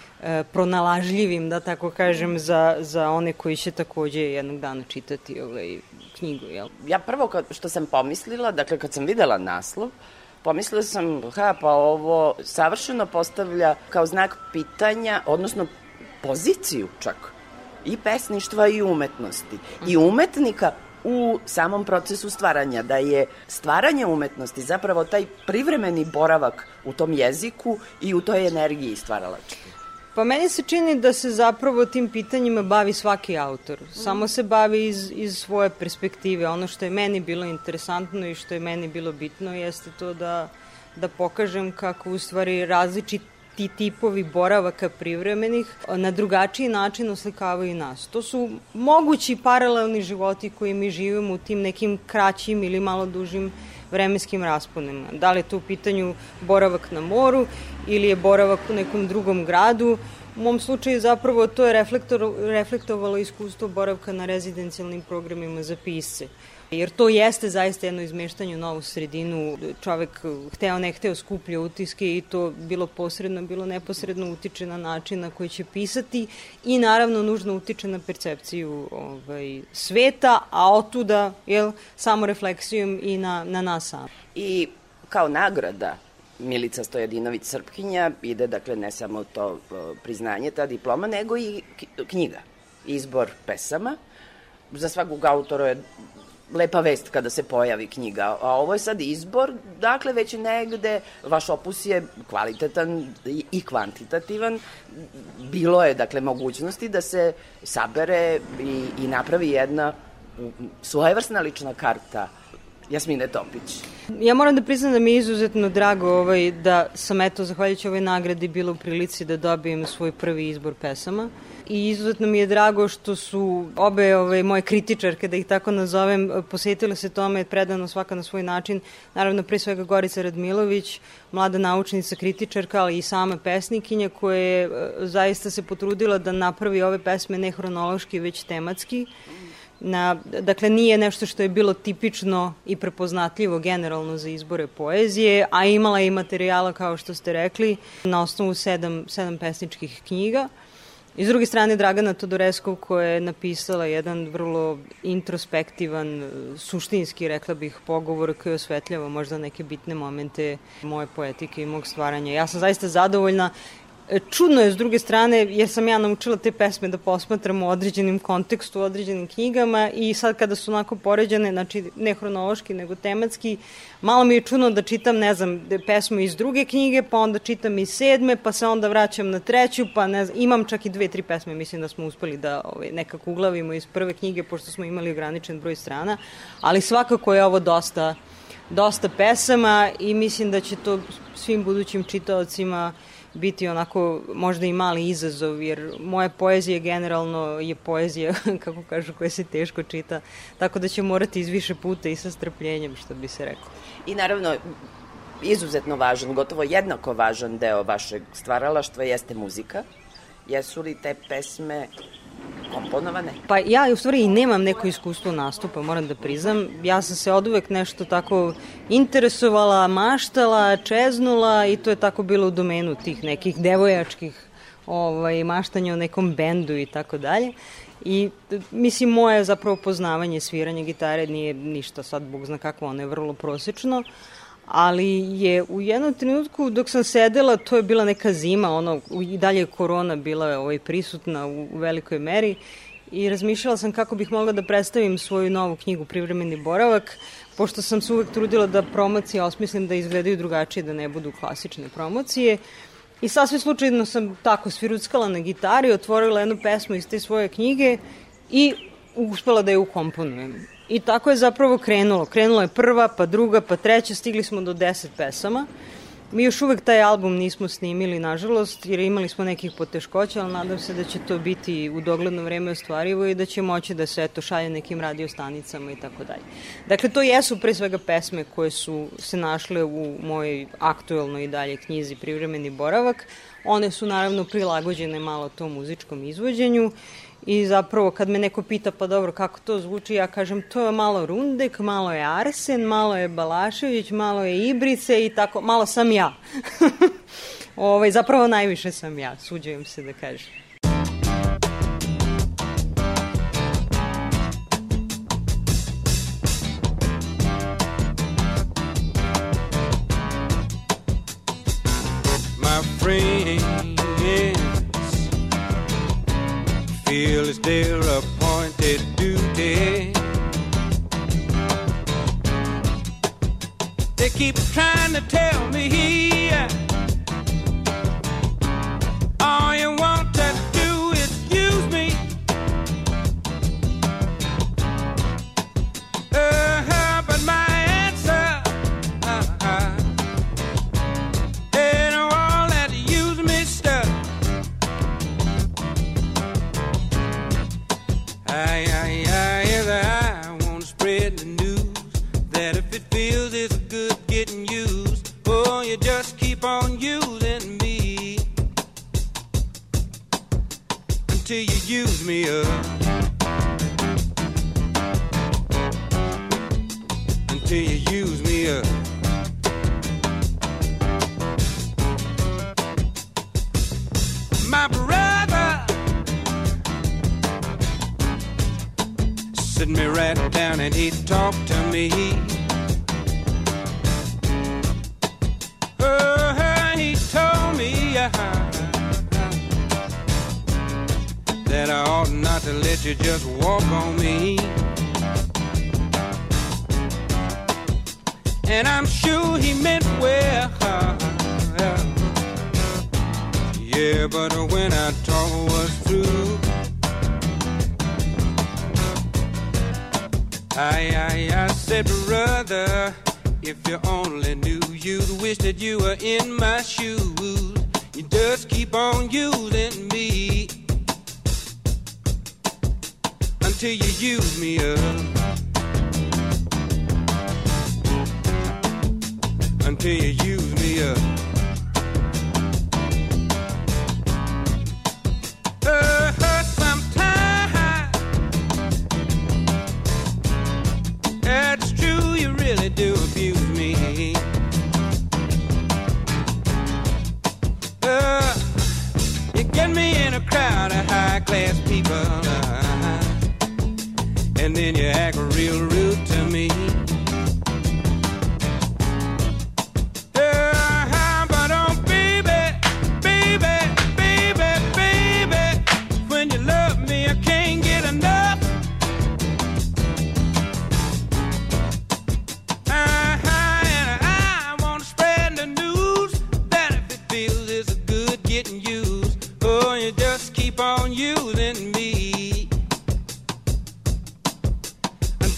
Speaker 12: pronalažljivim, da tako kažem, za, za one koji će takođe jednog dana čitati ovaj knjigu. Jel?
Speaker 11: Ja prvo kad, što sam pomislila, dakle kad sam videla naslov, pomislila sam, ha, pa ovo savršeno postavlja kao znak pitanja, odnosno poziciju čak, i pesništva i umetnosti. I umetnika u samom procesu stvaranja, da je stvaranje umetnosti zapravo taj privremeni boravak u tom jeziku i u toj energiji stvaralačke.
Speaker 12: Pa meni se čini da se zapravo tim pitanjima bavi svaki autor. Samo se bavi iz, iz svoje perspektive. Ono što je meni bilo interesantno i što je meni bilo bitno jeste to da, da pokažem kako u stvari različiti ti tipovi boravaka privremenih na drugačiji način oslikavaju nas. To su mogući paralelni životi koji mi živimo u tim nekim kraćim ili malo dužim vremenskim rasponima. Da li je to u pitanju boravak na moru ili je boravak u nekom drugom gradu. U mom slučaju zapravo to je reflektovalo iskustvo boravka na rezidencijalnim programima za pisce. Jer to jeste zaista jedno izmeštanje u novu sredinu. Čovek hteo ne hteo skuplja utiske i to bilo posredno, bilo neposredno utiče na način na koji će pisati i naravno nužno utiče na percepciju ovaj, sveta, a otuda jel, samo refleksijom i na, na nas sam.
Speaker 11: I kao nagrada Milica Stojadinović Srpkinja ide, dakle, ne samo to priznanje, ta diploma, nego i knjiga, izbor pesama. Za svakog autora je lepa vest kada se pojavi knjiga, a ovo je sad izbor, dakle već negde vaš opus je kvalitetan i, kvantitativan. Bilo je, dakle, mogućnosti da se sabere i, i napravi jedna svojevrsna lična karta Jasmine Topić.
Speaker 12: Ja moram da priznam da mi je izuzetno drago ovaj, da sam eto, zahvaljujući ovoj nagradi bila u prilici da dobijem svoj prvi izbor pesama. I izuzetno mi je drago što su obe ove, moje kritičarke, da ih tako nazovem, posvetile se tome predano svaka na svoj način. Naravno, pre svega Gorica Radmilović, mlada naučnica, kritičarka, ali i sama pesnikinja koja je e, zaista se potrudila da napravi ove pesme ne hronološki, već tematski na, dakle nije nešto što je bilo tipično i prepoznatljivo generalno za izbore poezije, a imala je i materijala kao što ste rekli na osnovu sedam, sedam pesničkih knjiga. I s druge strane Dragana Todoreskov koja je napisala jedan vrlo introspektivan, suštinski, rekla bih, pogovor koji osvetljava možda neke bitne momente moje poetike i mog stvaranja. Ja sam zaista zadovoljna Čudno je s druge strane, jer sam ja naučila te pesme da posmatram u određenim kontekstu, u određenim knjigama i sad kada su onako poređane, znači ne hronološki nego tematski, malo mi je čudno da čitam, ne znam, pesmu iz druge knjige, pa onda čitam iz sedme, pa se onda vraćam na treću, pa ne znam, imam čak i dve, tri pesme, mislim da smo uspeli da ovaj, nekako uglavimo iz prve knjige, pošto smo imali ograničen broj strana, ali svakako je ovo dosta dosta pesama i mislim da će to svim budućim čitaocima biti onako možda i mali izazov, jer moja poezija generalno je poezija, kako kažu, koja se teško čita, tako da će morati iz više puta i sa strpljenjem, što bi se reklo.
Speaker 11: I naravno, izuzetno važan, gotovo jednako važan deo vašeg stvaralaštva jeste muzika. Jesu li te pesme komponovane?
Speaker 12: Pa ja u stvari i nemam neko iskustvo nastupa, moram da priznam. Ja sam se od uvek nešto tako interesovala, maštala, čeznula i to je tako bilo u domenu tih nekih devojačkih ovaj, maštanja o nekom bendu i tako dalje. I mislim, moje zapravo poznavanje sviranja gitare nije ništa sad, Bog zna kako, ono je vrlo prosečno, ali je u jednom trenutku dok sam sedela, to je bila neka zima, ono, i dalje je korona bila ovaj, prisutna u, u velikoj meri i razmišljala sam kako bih mogla da predstavim svoju novu knjigu Privremeni boravak, pošto sam se uvek trudila da promocije osmislim da izgledaju drugačije, da ne budu klasične promocije. I sasvim slučajno sam tako sviruckala na gitari, otvorila jednu pesmu iz te svoje knjige i uspela da je ukomponujem. I tako je zapravo krenulo. Krenulo je prva, pa druga, pa treća, stigli smo do deset pesama. Mi još uvek taj album nismo snimili, nažalost, jer imali smo nekih poteškoća, ali nadam se da će to biti u dogledno vreme ostvarivo i da će moći da se eto šalje nekim radiostanicama i tako dalje. Dakle, to jesu pre svega pesme koje su se našle u mojoj aktuelnoj i dalje knjizi Privremeni boravak. One su naravno prilagođene malo tom muzičkom izvođenju I zapravo kad me neko pita pa dobro kako to zvuči, ja kažem to je malo Rundek, malo je Arsen, malo je Balašević, malo je Ibrice i tako, malo sam ja. ovaj, zapravo najviše sam ja, suđujem se da kažem.
Speaker 13: my friends fulfill his their appointed duty. They keep trying to tell me he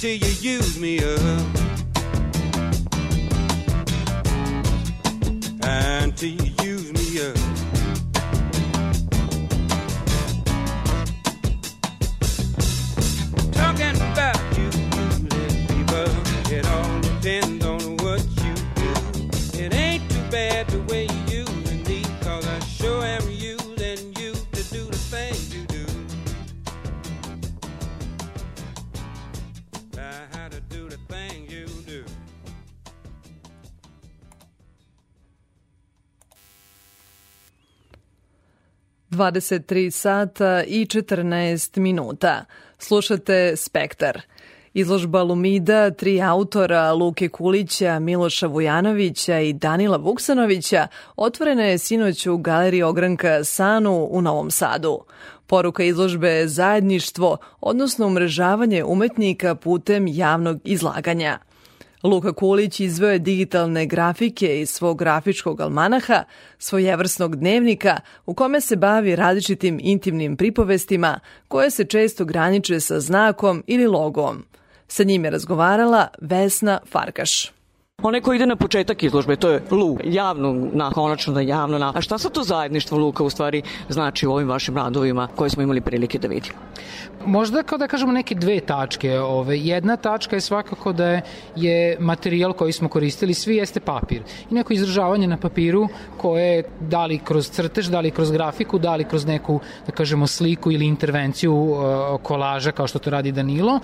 Speaker 13: until you use me up. Until you use me up.
Speaker 3: 23 sata i 14 minuta. Slušate Spektar. Izložba Lumida, tri autora, Luke Kulića, Miloša Vujanovića i Danila Vuksanovića, otvorena je sinoć u Galeriji Ogranka Sanu u Novom Sadu. Poruka izložbe je zajedništvo, odnosno umrežavanje umetnika putem javnog izlaganja. Luka Kulić izveo je digitalne grafike iz svog grafičkog almanaha, svojevrsnog dnevnika u kome se bavi različitim intimnim pripovestima koje se često graniče sa znakom ili logom. Sa njim je razgovarala Vesna Farkaš.
Speaker 2: Onaj ko ide na početak izložbe, to je Lu, javno, na, konačno da javno. Na. A šta sad to zajedništvo Luka u stvari znači u ovim vašim radovima koje smo imali prilike da vidimo?
Speaker 14: Možda kao da kažemo neke dve tačke. Ove. Jedna tačka je svakako da je, je materijal koji smo koristili, svi jeste papir. I neko izražavanje na papiru koje da li kroz crtež, da li kroz grafiku, da li kroz neku, da kažemo, sliku ili intervenciju uh, kolaža kao što to radi Danilo.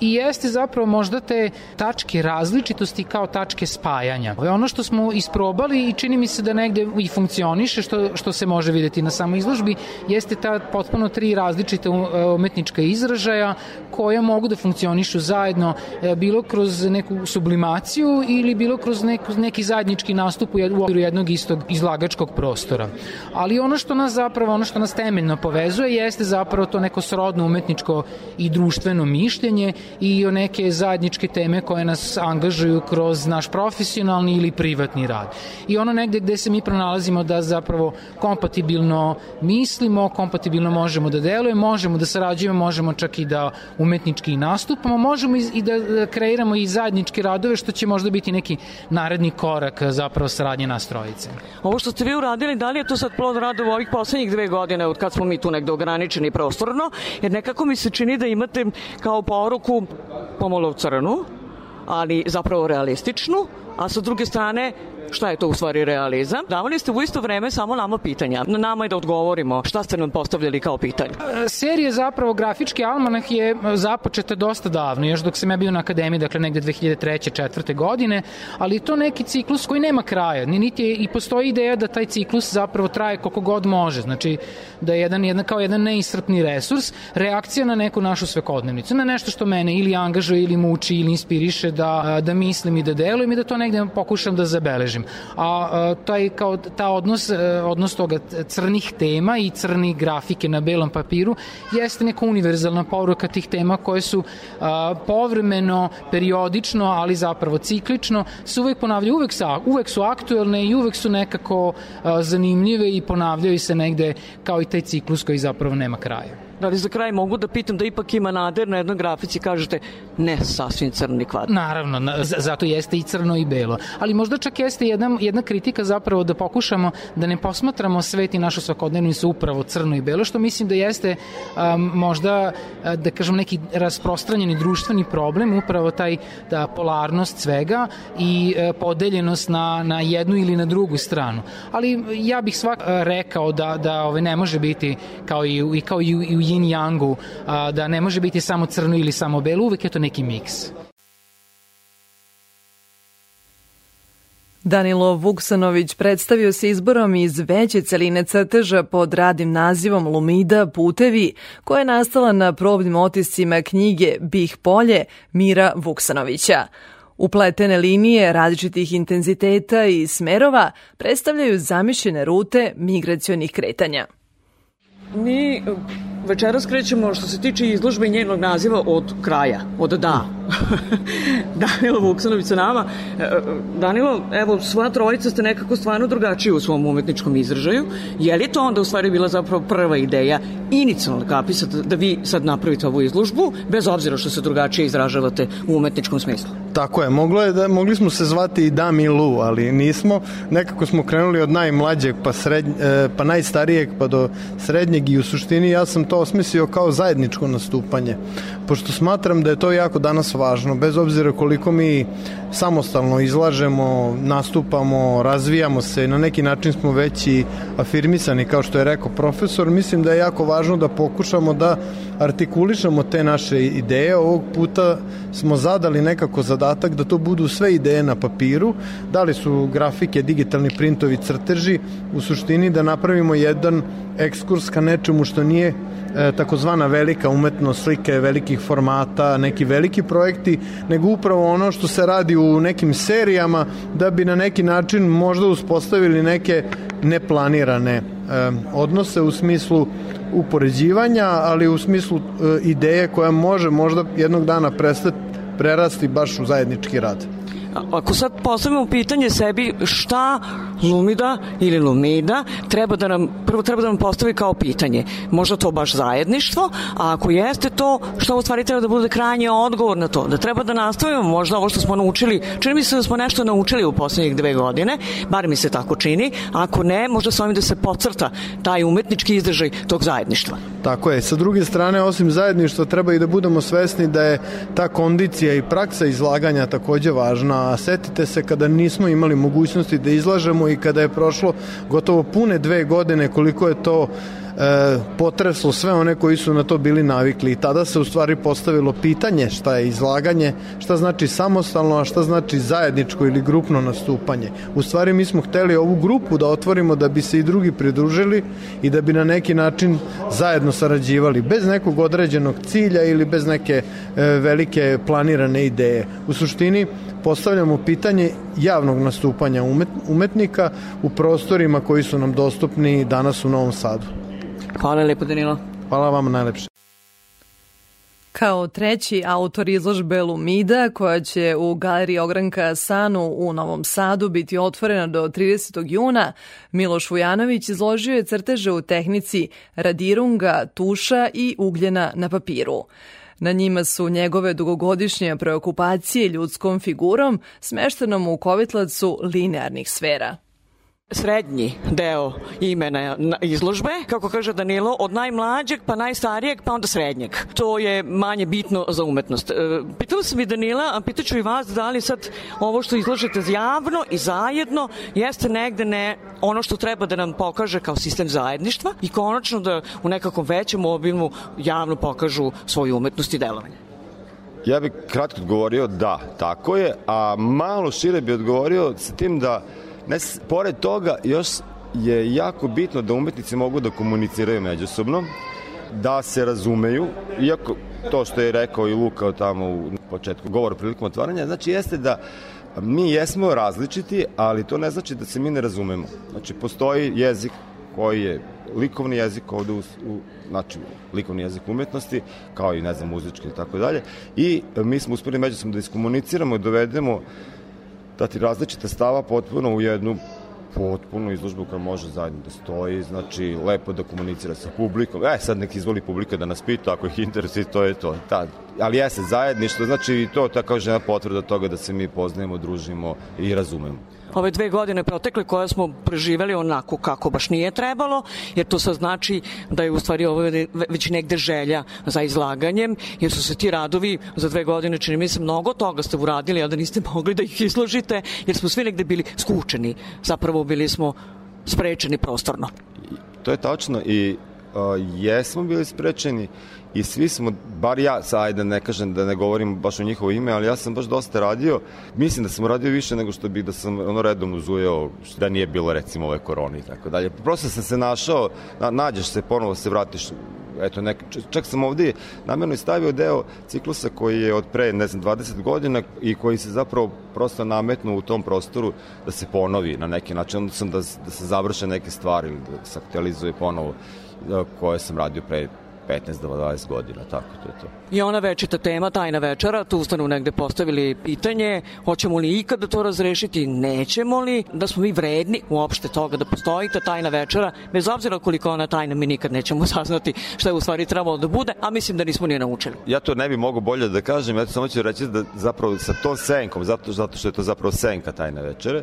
Speaker 14: I jeste zapravo možda te tačke različitosti kao tačke spajanja. Ovo je ono što smo isprobali i čini mi se da negde i funkcioniše, što, što se može videti na samoj izložbi, jeste ta potpuno tri različite umetničke izražaja koja mogu da funkcionišu zajedno e, bilo kroz neku sublimaciju ili bilo kroz neku, neki zajednički nastup u okviru jednog istog izlagačkog prostora. Ali ono što nas zapravo, ono što nas temeljno povezuje jeste zapravo to neko srodno umetničko i društveno mišljenje i o neke zajedničke teme koje nas angažuju kroz naš profesionalni ili privatni rad. I ono negde gde se mi pronalazimo da zapravo kompatibilno mislimo, kompatibilno možemo da delujemo, možemo da sarađujemo, možemo čak i da umetnički nastupamo, možemo i, da, da kreiramo i zajedničke radove, što će možda biti neki naredni korak zapravo saradnje nas trojice.
Speaker 2: Ovo što ste vi uradili, da li je to sad plod rada u ovih poslednjih dve godine od kad smo mi tu negde ograničeni prostorno, jer nekako mi se čini da imate kao poruku pomalo crnu, ali zapravo realističnu, a sa druge strane šta je to u stvari realizam. Davali ste u isto vreme samo nama pitanja. Na nama je da odgovorimo šta ste nam postavljali kao pitanje.
Speaker 14: Serija zapravo grafički almanah je započeta dosta davno, još dok sam ja bio na akademiji, dakle negde 2003. četvrte godine, ali to neki ciklus koji nema kraja, ni niti je, i postoji ideja da taj ciklus zapravo traje koliko god može, znači da je jedan, jedan kao jedan neisrpni resurs, reakcija na neku našu svekodnevnicu, na nešto što mene ili angažuje ili muči ili inspiriše da, da mislim i da delujem i da to negde pokušam da zabeležim. A, a taj kao ta odnos e, odnos toga crnih tema i crnih grafike na belom papiru jeste neka univerzalna poruka tih tema koje su a, povremeno, periodično, ali zapravo ciklično se uvek ponavljaju, uvek, sa, uvek su aktuelne i uvek su nekako a, zanimljive i ponavljaju se negde kao i taj ciklus koji zapravo nema kraja.
Speaker 2: Da li za kraj mogu da pitam da ipak ima nader na jednoj grafici kažete ne sasvim crni kvadrat?
Speaker 14: Naravno, na, zato jeste i crno i belo. Ali možda čak jeste jedna, jedna kritika zapravo da pokušamo da ne posmatramo svet i našu svakodnevnicu upravo crno i belo, što mislim da jeste um, možda, da kažem, neki rasprostranjeni društveni problem, upravo taj da polarnost svega i uh, podeljenost na, na jednu ili na drugu stranu. Ali ja bih svak rekao da, da ove, ne može biti kao i, i kao i, i u yin yangu, a, da ne može biti samo crno ili samo belo, uvek je to neki miks.
Speaker 3: Danilo Vuksanović predstavio se izborom iz veće celine crteža pod radnim nazivom Lumida Putevi, koja je nastala na probnim otiscima knjige Bih polje Mira Vuksanovića. Upletene linije različitih intenziteta i smerova predstavljaju zamišljene rute migracionih kretanja.
Speaker 2: Mi večeras krećemo što se tiče izložbe i njenog naziva od kraja, od da. Danilo Vuksanović sa nama. Danilo, evo, svoja trojica ste nekako stvarno drugačiji u svom umetničkom izražaju. Je li to onda u stvari bila zapravo prva ideja, inicijalna kapisa, da vi sad napravite ovu izložbu, bez obzira što se drugačije izražavate u umetničkom smislu?
Speaker 15: Tako je, moglo je da, mogli smo se zvati i Dam i Lu, ali nismo. Nekako smo krenuli od najmlađeg pa, srednj, pa najstarijeg pa do srednjeg i u suštini ja sam to osmislio kao zajedničko nastupanje. Pošto smatram da je to jako danas važno, bez obzira koliko mi samostalno izlažemo, nastupamo, razvijamo se, na neki način smo već i afirmisani, kao što je rekao profesor, mislim da je jako važno da pokušamo da artikulišemo te naše ideje. Ovog puta smo zadali nekako zadatak da to budu sve ideje na papiru, da li su grafike, digitalni printovi, crteži, u suštini da napravimo jedan ekskurs ka nečemu što nije takozvana velika umetnost slike velikih formata, neki veliki projekti, nego upravo ono što se radi u nekim serijama da bi na neki način možda uspostavili neke neplanirane e, odnose u smislu upoređivanja, ali u smislu e, ideje koja može možda jednog dana prestati prerasti baš u zajednički rad.
Speaker 2: Ako sad postavimo pitanje sebi šta Lumida ili Lumida treba da nam, prvo treba da nam postavi kao pitanje. Možda to baš zajedništvo, a ako jeste to, što u stvari treba da bude krajnje odgovor na to? Da treba da nastavimo možda ovo što smo naučili, čini mi se da smo nešto naučili u poslednjih dve godine, bar mi se tako čini, ako ne, možda s ovim da se pocrta taj umetnički izdržaj tog zajedništva.
Speaker 15: Tako je. Sa druge strane, osim zajedništva, treba i da budemo svesni da je ta kondicija i praksa izlaganja takođe važna, setite se kada nismo imali mogućnosti da izlažemo i kada je prošlo gotovo pune dve godine koliko je to potreslo sve one koji su na to bili navikli i tada se u stvari postavilo pitanje šta je izlaganje, šta znači samostalno, a šta znači zajedničko ili grupno nastupanje. U stvari mi smo hteli ovu grupu da otvorimo da bi se i drugi pridružili i da bi na neki način zajedno sarađivali, bez nekog određenog cilja ili bez neke e, velike planirane ideje. U suštini postavljamo pitanje javnog nastupanja umet, umetnika u prostorima koji su nam dostupni danas u Novom Sadu.
Speaker 2: Hvala lepo Danilo.
Speaker 15: Hvala vam najlepše.
Speaker 3: Kao treći autor izložbe Lumida, koja će u Galeriji Ogranka Sanu u Novom Sadu biti otvorena do 30. juna, Miloš Vujanović izložio je crteže u tehnici radirunga, tuša i ugljena na papiru. Na njima su njegove dugogodišnje preokupacije ljudskom figurom smeštenom u kovitlacu linearnih sfera
Speaker 2: srednji deo imena izložbe, kako kaže Danilo, od najmlađeg pa najstarijeg pa onda srednjeg. To je manje bitno za umetnost. E, pitala sam i Danila, a pitaću i vas da li sad ovo što izložite javno i zajedno jeste negde ne ono što treba da nam pokaže kao sistem zajedništva i konačno da u nekakvom većem obimu javno pokažu svoju umetnost i delovanje.
Speaker 16: Ja bih kratko odgovorio da, tako je, a malo šire bih odgovorio sa tim da Ne, pored toga, još je jako bitno da umetnici mogu da komuniciraju međusobno, da se razumeju, iako to što je rekao i Luka tamo u početku govora prilikom otvaranja, znači jeste da mi jesmo različiti, ali to ne znači da se mi ne razumemo. Znači, postoji jezik koji je likovni jezik ovde u, u znači likovni jezik umetnosti, kao i ne znam muzički i tako dalje. I mi smo uspeli međusobno da iskomuniciramo i dovedemo dati različite stava potpuno u jednu potpunu izložbu koja može zajedno da stoji, znači lepo da komunicira sa publikom. E, sad nek izvoli publika da nas pita, ako ih interesuje, to je to. Ta, ali jeste zajedništvo, znači to tako kažem potvrda toga da se mi poznajemo, družimo i razumemo
Speaker 2: ove dve godine protekle koje smo preživeli onako kako baš nije trebalo, jer to sad znači da je u stvari ovo već negde želja za izlaganjem, jer su se ti radovi za dve godine, čini mi se, mnogo toga ste uradili, a da niste mogli da ih izložite, jer smo svi negde bili skučeni. Zapravo bili smo sprečeni prostorno.
Speaker 16: To je tačno i jesmo bili sprečeni i svi smo, bar ja, ajde ne kažem da ne govorim baš o njihovo ime, ali ja sam baš dosta radio, mislim da sam radio više nego što bi da sam ono redom uzujeo da nije bilo recimo ove korone i tako dalje. Prosto sam se našao, na, nađeš se, ponovo se vratiš eto, nek, čak sam ovde namjerno stavio deo ciklusa koji je od pre, ne znam, 20 godina i koji se zapravo prosto nametnu u tom prostoru da se ponovi na neki način, onda sam da, da se završe neke stvari ili da se aktualizuje ponovo koje sam radio pre 15 do 20 godina, tako to je to.
Speaker 2: I ona večita tema, tajna večera, tu stanu negde postavili pitanje, hoćemo li ikada to razrešiti, nećemo li, da smo mi vredni uopšte toga da postoji ta tajna večera, bez obzira koliko ona tajna, mi nikad nećemo saznati šta je u stvari trebalo da bude, a mislim da nismo nije naučili.
Speaker 16: Ja to ne bi mogo bolje da kažem, ja samo ću reći da zapravo sa tom senkom, zato, zato što je to zapravo senka tajne večere,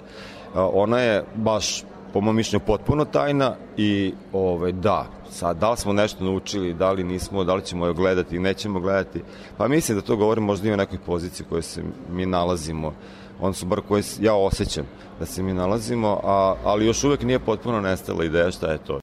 Speaker 16: ona je baš po mojom mišljenju potpuno tajna i ovaj, da, sad da li smo nešto naučili, da li nismo, da li ćemo je gledati, nećemo gledati, pa mislim da to govorim možda i o nekoj poziciji koje se mi nalazimo, su bar koje ja osjećam da se mi nalazimo, a, ali još uvek nije potpuno nestala ideja šta je to.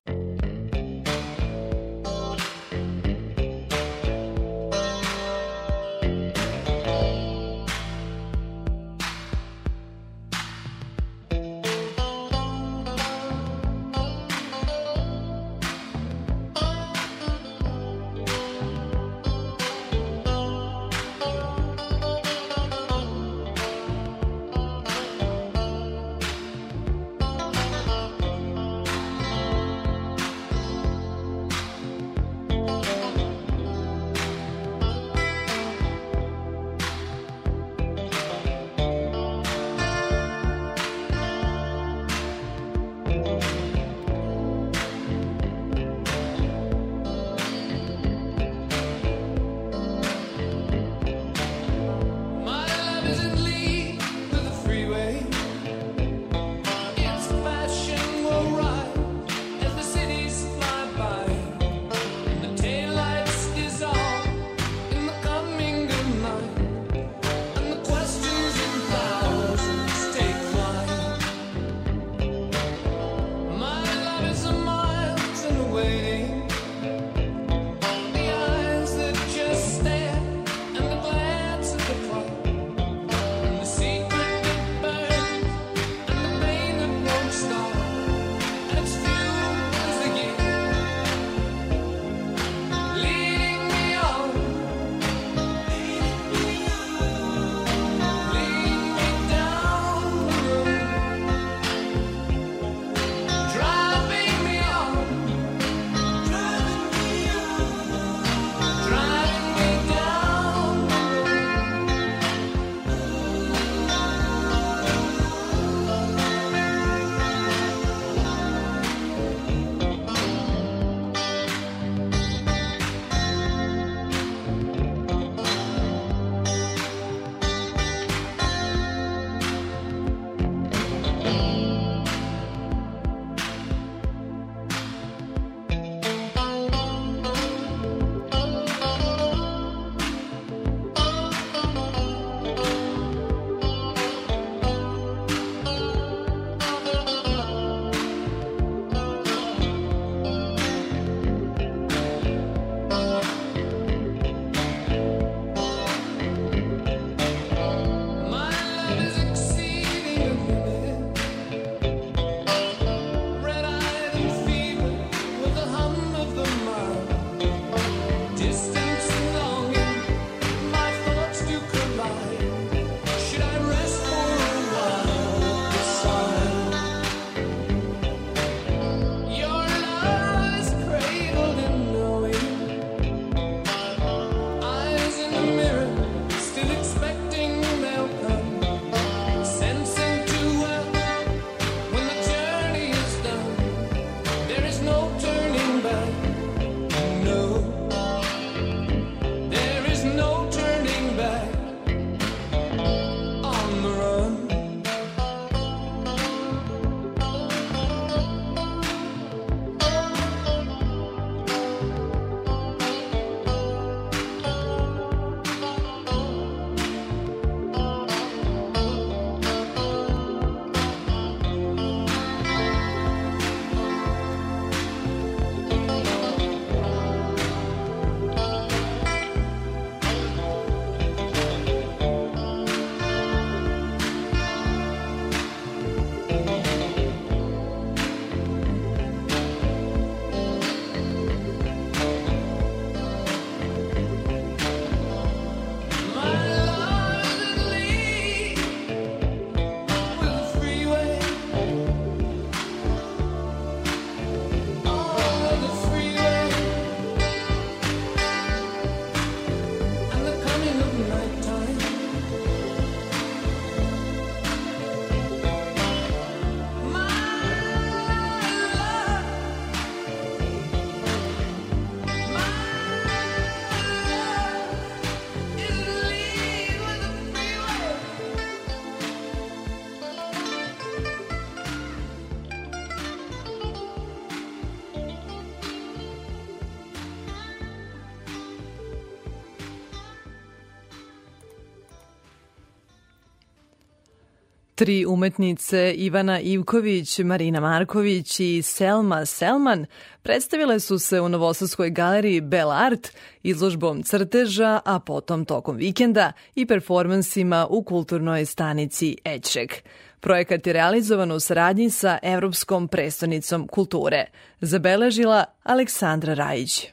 Speaker 3: Tri umetnice Ivana Ivković, Marina Marković i Selma Selman predstavile su se u Novosadskoj galeriji Bell Art izložbom crteža, a potom tokom vikenda i performansima u kulturnoj stanici Ećrek. Projekat je realizovan u saradnji sa Evropskom prestonicom kulture. Zabeležila Aleksandra Rajić.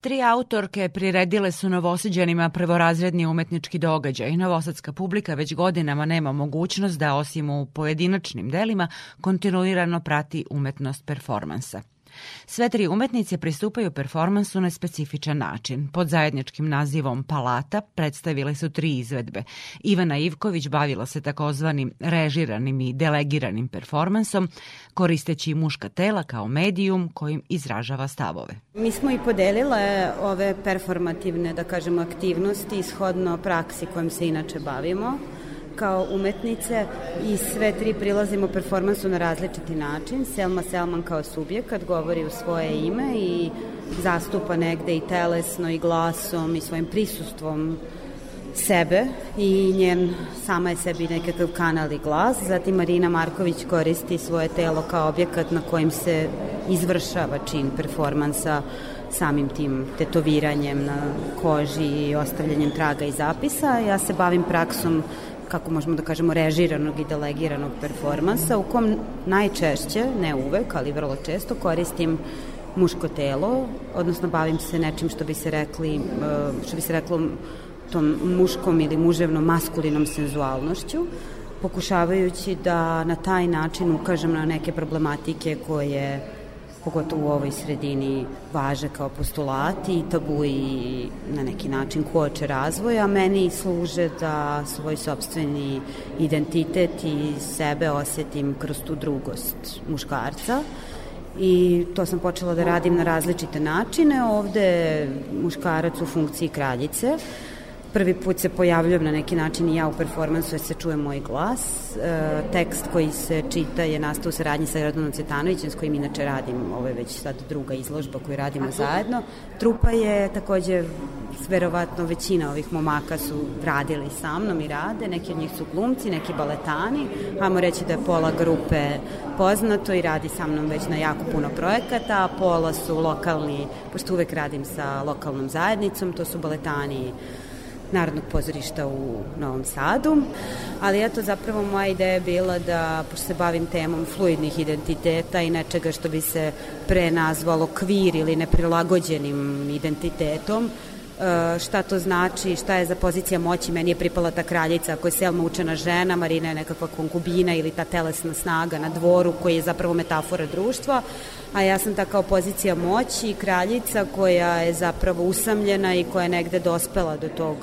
Speaker 17: Tri autorke priredile su novoseđanima prvorazredni umetnički događaj. Novosadska publika već godinama nema mogućnost da osim u pojedinačnim delima kontinuirano prati umetnost performansa. Sve tri umetnice pristupaju performansu na specifičan način. Pod zajedničkim nazivom Palata predstavile su tri izvedbe. Ivana Ivković bavila se takozvanim režiranim i delegiranim performansom, koristeći muška tela kao medijum kojim izražava stavove.
Speaker 18: Mi smo i podelile ove performativne, da kažemo, aktivnosti ishodno praksi kojom se inače bavimo kao umetnice i sve tri prilazimo performansu na različiti način. Selma Selman kao subjekat govori u svoje ime i zastupa negde i telesno i glasom i svojim prisustvom sebe i njen sama je sebi nekakav kanal i glas. Zatim Marina Marković koristi svoje telo kao objekat na kojim se izvršava čin performansa samim tim tetoviranjem na koži i ostavljanjem traga i zapisa. Ja se bavim praksom kako možemo da kažemo, režiranog i delegiranog performansa, u kom najčešće, ne uvek, ali vrlo često koristim muško telo, odnosno bavim se nečim što bi se rekli, e, što bi se reklo tom muškom ili muževnom maskulinom senzualnošću, pokušavajući da na taj način ukažem na neke problematike koje pogotovo u ovoj sredini važe kao postulati i tabu i na neki način koče razvoja, meni služe da svoj sobstveni identitet i sebe osetim kroz tu drugost muškarca i to sam počela da radim na različite načine. Ovde muškarac u funkciji kraljice, Prvi put se pojavljujem na neki način i ja u performansu jer se čuje moj glas. E, tekst koji se čita je nastao u saradnji sa Radonom Cetanovićem s kojim inače radim, ovo je već sad druga izložba koju radimo zajedno. Trupa je takođe verovatno većina ovih momaka su radili sa mnom i rade, neki od njih su glumci, neki baletani, ajmo reći da je pola grupe poznato i radi sa mnom već na jako puno projekata, a pola su lokalni, pošto uvek radim sa lokalnom zajednicom, to su baletani Narodnog pozorišta u Novom Sadu, ali eto zapravo moja ideja je bila da, pošto se bavim temom fluidnih identiteta i nečega što bi se pre nazvalo kvir ili neprilagođenim identitetom, e, šta to znači, šta je za pozicija moći, meni je pripala ta kraljica koja je Selma učena žena, Marina je nekakva konkubina ili ta telesna snaga na dvoru koji je zapravo metafora društva, a ja sam ta kao pozicija moći, kraljica koja je zapravo usamljena i koja je negde dospela do tog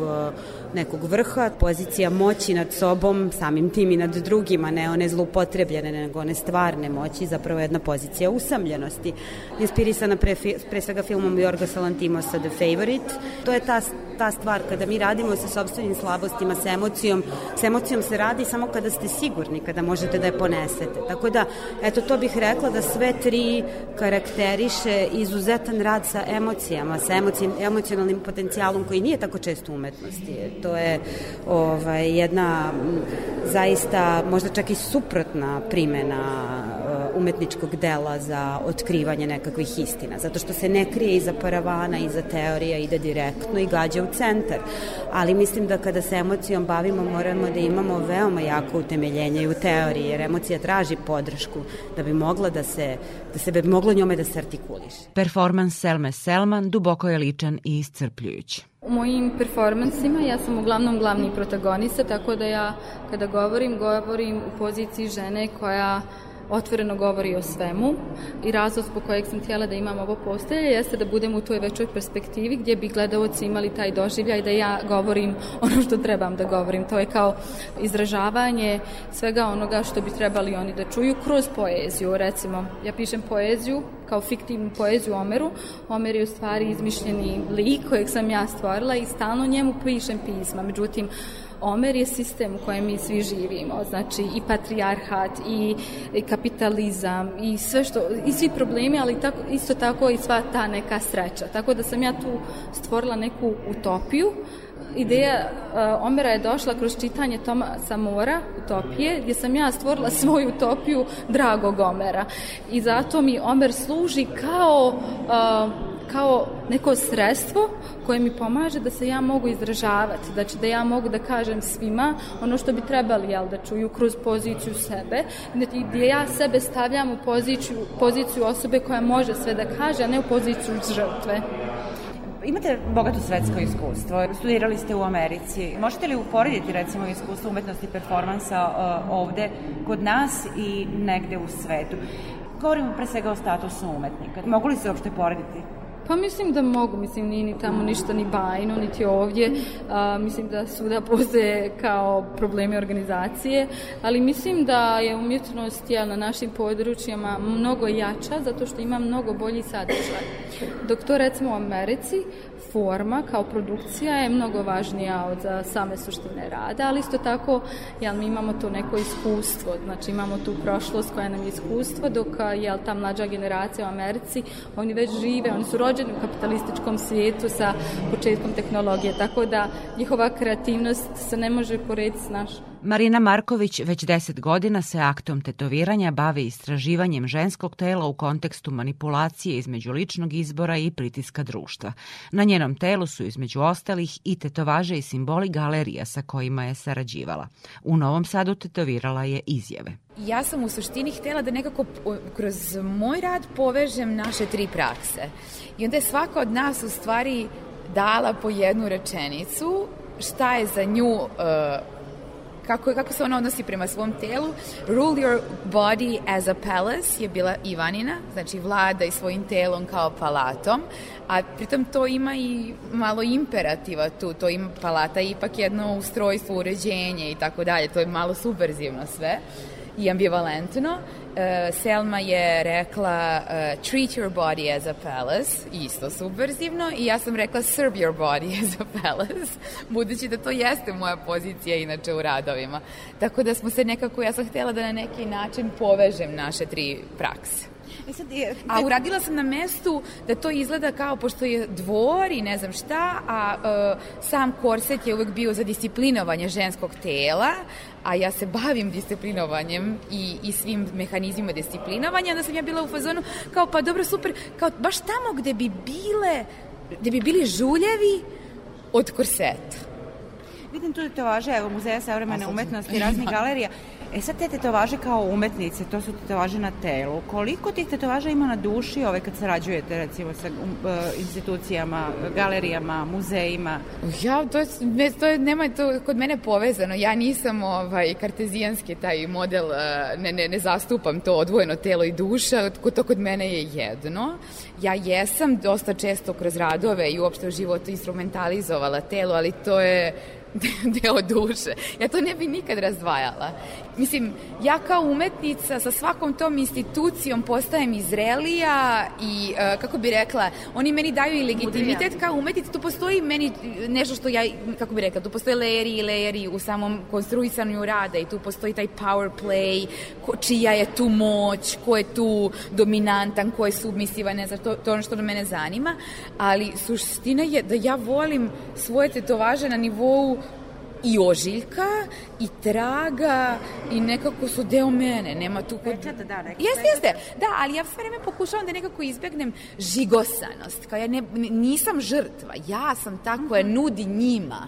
Speaker 18: nekog vrha, pozicija moći nad sobom, samim tim i nad drugima, ne one zloupotrebljene, nego one stvarne moći, zapravo jedna pozicija usamljenosti. Inspirisana pre, pre svega filmom Jorga Salantimosa The Favorite. To je ta, ta stvar kada mi radimo sa sobstvenim slabostima, sa emocijom. Sa emocijom se radi samo kada ste sigurni, kada možete da je ponesete. Tako da, eto, to bih rekla da sve tri karakteriše izuzetan rad sa emocijama, sa emocijim, emocionalnim potencijalom koji nije tako često u umetnosti. To je ovaj, jedna zaista možda čak i suprotna primena uh, umetničkog dela za otkrivanje nekakvih istina, zato što se ne krije iza paravana, iza teorija, ide direktno i gađa u centar. Ali mislim da kada se emocijom bavimo moramo da imamo veoma jako utemeljenje i u teoriji, jer emocija traži podršku da bi mogla da se, da se bi moglo njome da se artikuliše.
Speaker 17: Performans Selme Selman duboko je ličan i iscrpljujući.
Speaker 19: U mojim performansima ja sam uglavnom glavni protagonista, tako da ja kada govorim, govorim u poziciji žene koja otvoreno govori o svemu i razlog zbog kojeg sam htjela da imam ovo postelje jeste da budem u toj većoj perspektivi gdje bi gledalci imali taj doživljaj da ja govorim ono što trebam da govorim. To je kao izražavanje svega onoga što bi trebali oni da čuju kroz poeziju. Recimo, ja pišem poeziju kao fiktivnu poeziju Omeru. Omer je u stvari izmišljeni lik kojeg sam ja stvorila i stalno njemu pišem pisma. Međutim, Omer je sistem u kojem mi svi živimo, znači i patrijarhat i, kapitalizam i sve što, i svi problemi, ali tako, isto tako i sva ta neka sreća. Tako da sam ja tu stvorila neku utopiju ideja uh, Omera je došla kroz čitanje Tomasa Mora, Utopije, gdje sam ja stvorila svoju utopiju dragog Omera. I zato mi Omer služi kao, uh, kao neko sredstvo koje mi pomaže da se ja mogu izražavati, znači da ja mogu da kažem svima ono što bi trebali jel, da čuju kroz poziciju sebe, gdje ja sebe stavljam u poziciju, poziciju osobe koja može sve da kaže, a ne u poziciju žrtve.
Speaker 17: Imate bogato svetsko iskustvo, studirali ste u Americi. Možete li uporediti recimo iskustvo umetnosti i performansa uh, ovde kod nas i negde u svetu? Govorimo pre svega o statusu umetnika. Mogu li se uopšte porediti?
Speaker 19: Pa mislim da mogu, mislim nije ni tamo ništa ni bajno, niti ovdje. A, mislim da svuda postoje kao problemi organizacije, ali mislim da je umjetnost ja, na našim područjima mnogo jača zato što ima mnogo bolji sadržaj. Dok to recimo u Americi forma kao produkcija je mnogo važnija od same suštine rada, ali isto tako jel, mi imamo to neko iskustvo, znači imamo tu prošlost koja nam je iskustvo, dok jel, ta mlađa generacija u Americi, oni već žive, oni su rođeni u kapitalističkom svijetu sa početkom tehnologije, tako da njihova kreativnost se ne može porediti s našom.
Speaker 17: Marina Marković već deset godina se aktom tetoviranja bavi istraživanjem ženskog tela u kontekstu manipulacije između ličnog izbora i pritiska društva. Na njenom telu su između ostalih i tetovaže i simboli galerija sa kojima je sarađivala. U Novom Sadu tetovirala je izjave.
Speaker 20: Ja sam u suštini htela da nekako kroz moj rad povežem naše tri prakse. I onda je svaka od nas u stvari dala po jednu rečenicu šta je za nju uh, kako, kako se ona odnosi prema svom telu. Rule your body as a palace je bila Ivanina, znači vlada i svojim telom kao palatom, a pritom to ima i malo imperativa tu, to ima palata ipak jedno ustrojstvo, uređenje i tako dalje, to je malo subverzivno sve i ambivalentno. Uh, Selma je rekla uh, treat your body as a palace, isto subverzivno, i ja sam rekla serve your body as a palace, budući da to jeste moja pozicija inače u radovima. Tako da smo se nekako, ja sam htjela da na neki način povežem naše tri prakse.
Speaker 17: E sad, je,
Speaker 20: A uradila sam na mestu da to izgleda kao, pošto je dvor i ne znam šta, a uh, sam korset je uvek bio za disciplinovanje ženskog tela, a ja se bavim disciplinovanjem i, i svim mehanizmima disciplinovanja, onda sam ja bila u fazonu kao, pa dobro, super, kao baš tamo gde bi bile, gde bi bili žuljevi od korseta.
Speaker 17: Vidim tu tetovaže, evo, Muzeja savremene umetnosti raznih galerija. E sad te tetovaže kao umetnice, to su tetovaže na telu. Koliko tih tetovaža ima na duši ove kad sarađujete recimo sa um, uh, institucijama, galerijama, muzejima?
Speaker 20: Ja, to ne, to nema to kod mene povezano. Ja nisam ovaj, kartezijanski taj model, uh, ne, ne, ne zastupam to odvojeno telo i duša, to kod mene je jedno. Ja jesam dosta često kroz radove i uopšte u životu instrumentalizovala telo, ali to je deo duše. Ja to ne bi nikad razdvajala. Mislim, ja kao umetnica sa svakom tom institucijom postajem izrelija i, uh, kako bi rekla, oni meni daju i legitimitet kao umetnica. Tu postoji meni nešto što ja, kako bi rekla, tu postoje lejeri i lejeri u samom konstruisanju rada i tu postoji taj power play, ko, čija je tu moć, ko je tu dominantan, ko je submisivan, ne znam, to, to ono što mene zanima, ali suština je da ja volim svoje tetovaže na nivou i ožiljka i traga i nekako su deo mene, nema tu kod...
Speaker 17: Pečata, da, neki
Speaker 20: Jeste, jeste, da, ali ja sve vreme pokušavam da nekako izbegnem žigosanost, kao ja ne, nisam žrtva, ja sam ta koja nudi njima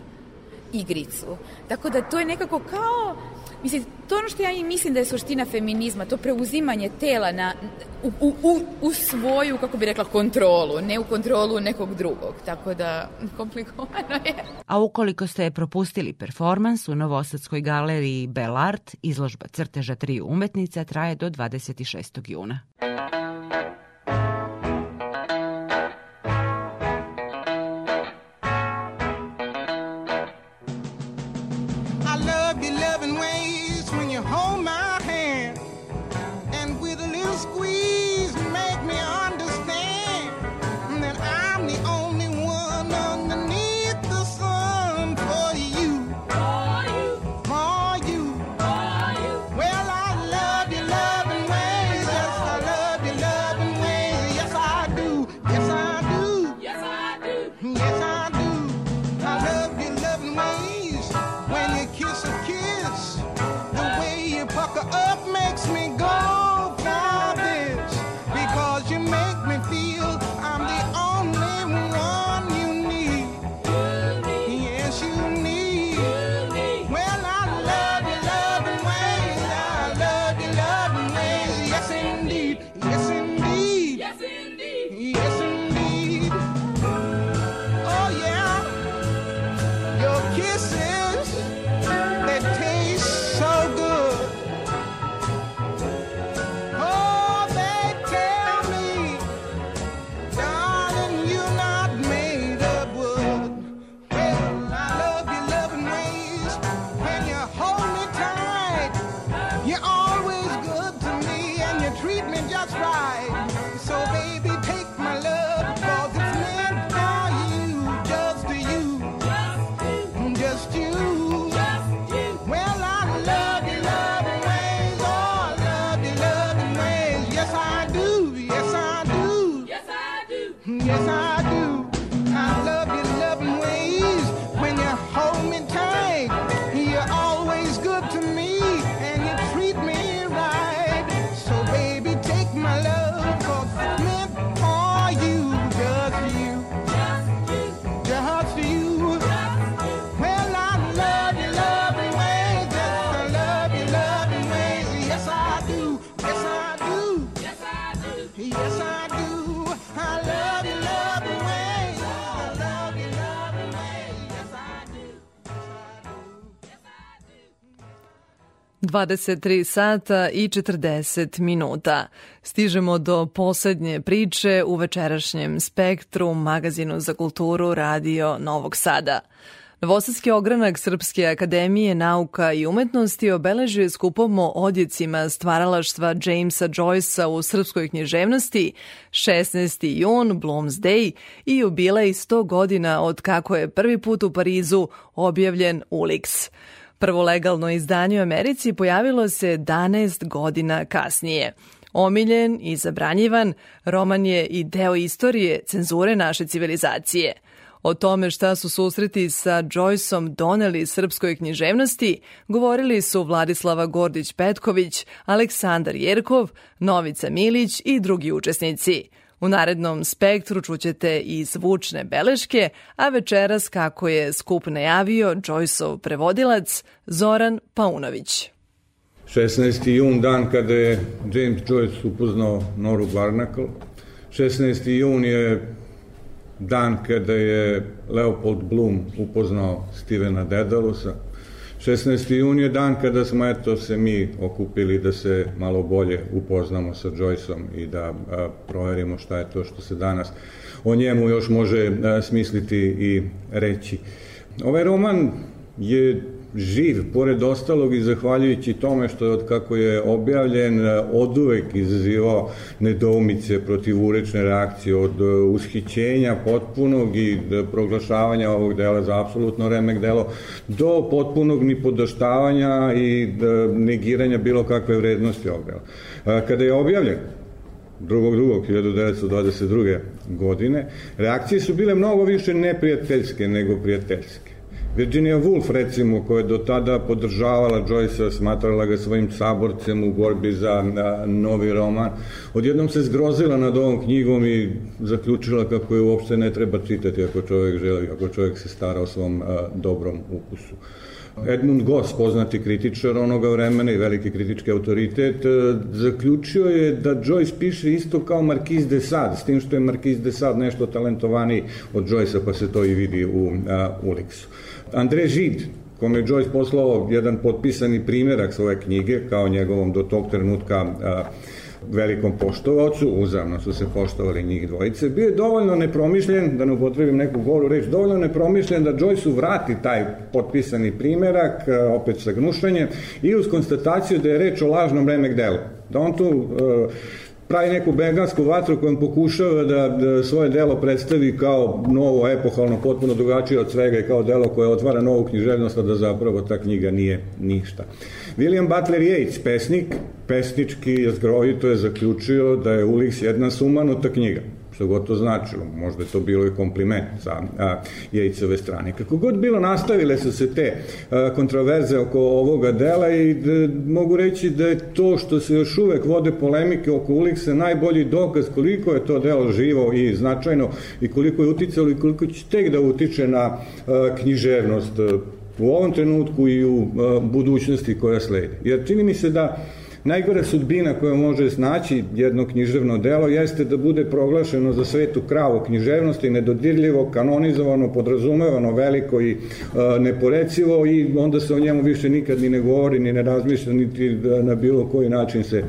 Speaker 20: igricu. Tako da to je nekako kao Mislim, to je ono što ja i mislim da je suština feminizma, to preuzimanje tela na, u, u, u, svoju, kako bi rekla, kontrolu, ne u kontrolu nekog drugog. Tako da, komplikovano je.
Speaker 17: A ukoliko ste propustili performans u Novosadskoj galeriji Bell Art, izložba crteža triju umetnica traje do 26. juna.
Speaker 3: 23 sata i 40 minuta. Stižemo do poslednje priče u večerašnjem spektru magazinu za kulturu Radio Novog Sada. Novosadski ogranak Srpske akademije nauka i umetnosti obeležuje skupom o odjecima stvaralaštva Jamesa Joycea u srpskoj književnosti 16. jun, Bloom's Day i jubilej 100 godina od kako je prvi put u Parizu objavljen Ulix. Prvo legalno izdanje u Americi pojavilo se 11 godina kasnije. Omiljen i zabranjivan, roman je i deo istorije cenzure naše civilizacije. O tome šta su susreti sa Joyceom doneli srpskoj književnosti govorili su Vladislava Gordić-Petković, Aleksandar Jerkov, Novica Milić i drugi učesnici. U narednom spektru čućete i zvučne beleške, a večeras, kako je skup najavio Joyceov prevodilac Zoran Paunović.
Speaker 21: 16. jun, dan kada je James Joyce upoznao Noru Barnacle. 16. jun je dan kada je Leopold Bloom upoznao Stevena Dedalusa. 16. jun je dan kada smo eto se mi okupili da se malo bolje upoznamo sa Joyceom i da a, proverimo šta je to što se danas o njemu još može a, smisliti i reći. Ovaj roman je živ, pored ostalog i zahvaljujući tome što je od kako je objavljen od uvek izazivao nedoumice protiv urečne reakcije od ushićenja potpunog i proglašavanja ovog dela za apsolutno remek delo do potpunog nipodaštavanja i negiranja bilo kakve vrednosti ovog dela. Kada je objavljen 2.2.1922. godine, reakcije su bile mnogo više neprijateljske nego prijateljske. Virginia Woolf, recimo, koja je do tada podržavala Joyce-a, smatrala ga svojim saborcem u borbi za a, novi roman, odjednom se zgrozila nad ovom knjigom i zaključila kako je uopšte ne treba čitati ako čovjek želi, ako čovjek se stara o svom a, dobrom ukusu. Edmund Goss, poznati kritičar onoga vremena i veliki kritički autoritet, zaključio je da Joyce piše isto kao Marquis de Sade, s tim što je Marquis de Sade nešto talentovaniji od Joyce-a, pa se to i vidi u a. André Žid, kome je Joyce poslao jedan potpisani primjerak svoje knjige, kao njegovom do tog trenutka a, velikom poštovaocu, uzavno su se poštovali njih dvojice, bio je dovoljno nepromišljen, da ne upotrebim neku goru reč, dovoljno nepromišljen da Joyce vrati taj potpisani primjerak, opet sa gnušanjem, i uz konstataciju da je reč o lažnom remek delu. Da on tu uh, pravi neku bengansku vatru kojom pokušava da, da svoje delo predstavi kao novo, epohalno, potpuno drugačije od svega i kao delo koje otvara novu književnost, a da zapravo ta knjiga nije ništa. William Butler Yeats, pesnik, pesnički jezgrovito je zaključio da je Ulix jedna sumanuta knjiga što god to značilo. Možda je to bilo i kompliment sa a, Jejcove strane. Kako god bilo, nastavile su se te kontroverze oko ovoga dela i mogu reći da je to što se još uvek vode polemike oko Uliksa najbolji dokaz koliko je to delo živo i značajno i koliko je uticalo i koliko će tek da utiče na književnost u ovom trenutku i u budućnosti koja sledi. Jer čini mi se da Najgora sudbina koja može snaći jedno književno delo jeste da bude proglašeno za svetu kravu književnosti, nedodirljivo, kanonizovano, podrazumevano, veliko i e, neporecivo i onda se o njemu više nikad ni ne govori, ni ne razmišlja, niti da na bilo koji način se e,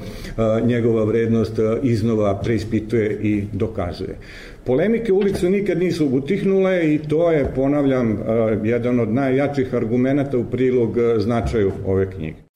Speaker 21: njegova vrednost e, iznova preispituje i dokazuje. Polemike ulicu nikad nisu utihnule i to je, ponavljam, jedan od najjačih argumenta u prilog značaju ove knjige.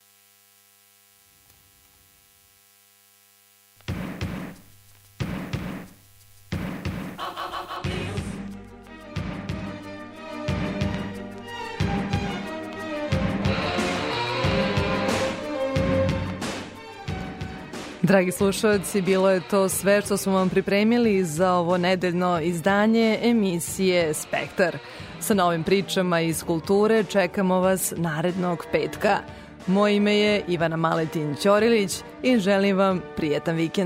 Speaker 3: Dragi slušalci, bilo je to sve što smo vam pripremili za ovo nedeljno izdanje emisije Spektar. Sa novim pričama iz kulture čekamo vas narednog petka. Moje ime je Ivana Maletin Ćorilić i želim vam prijetan vikend.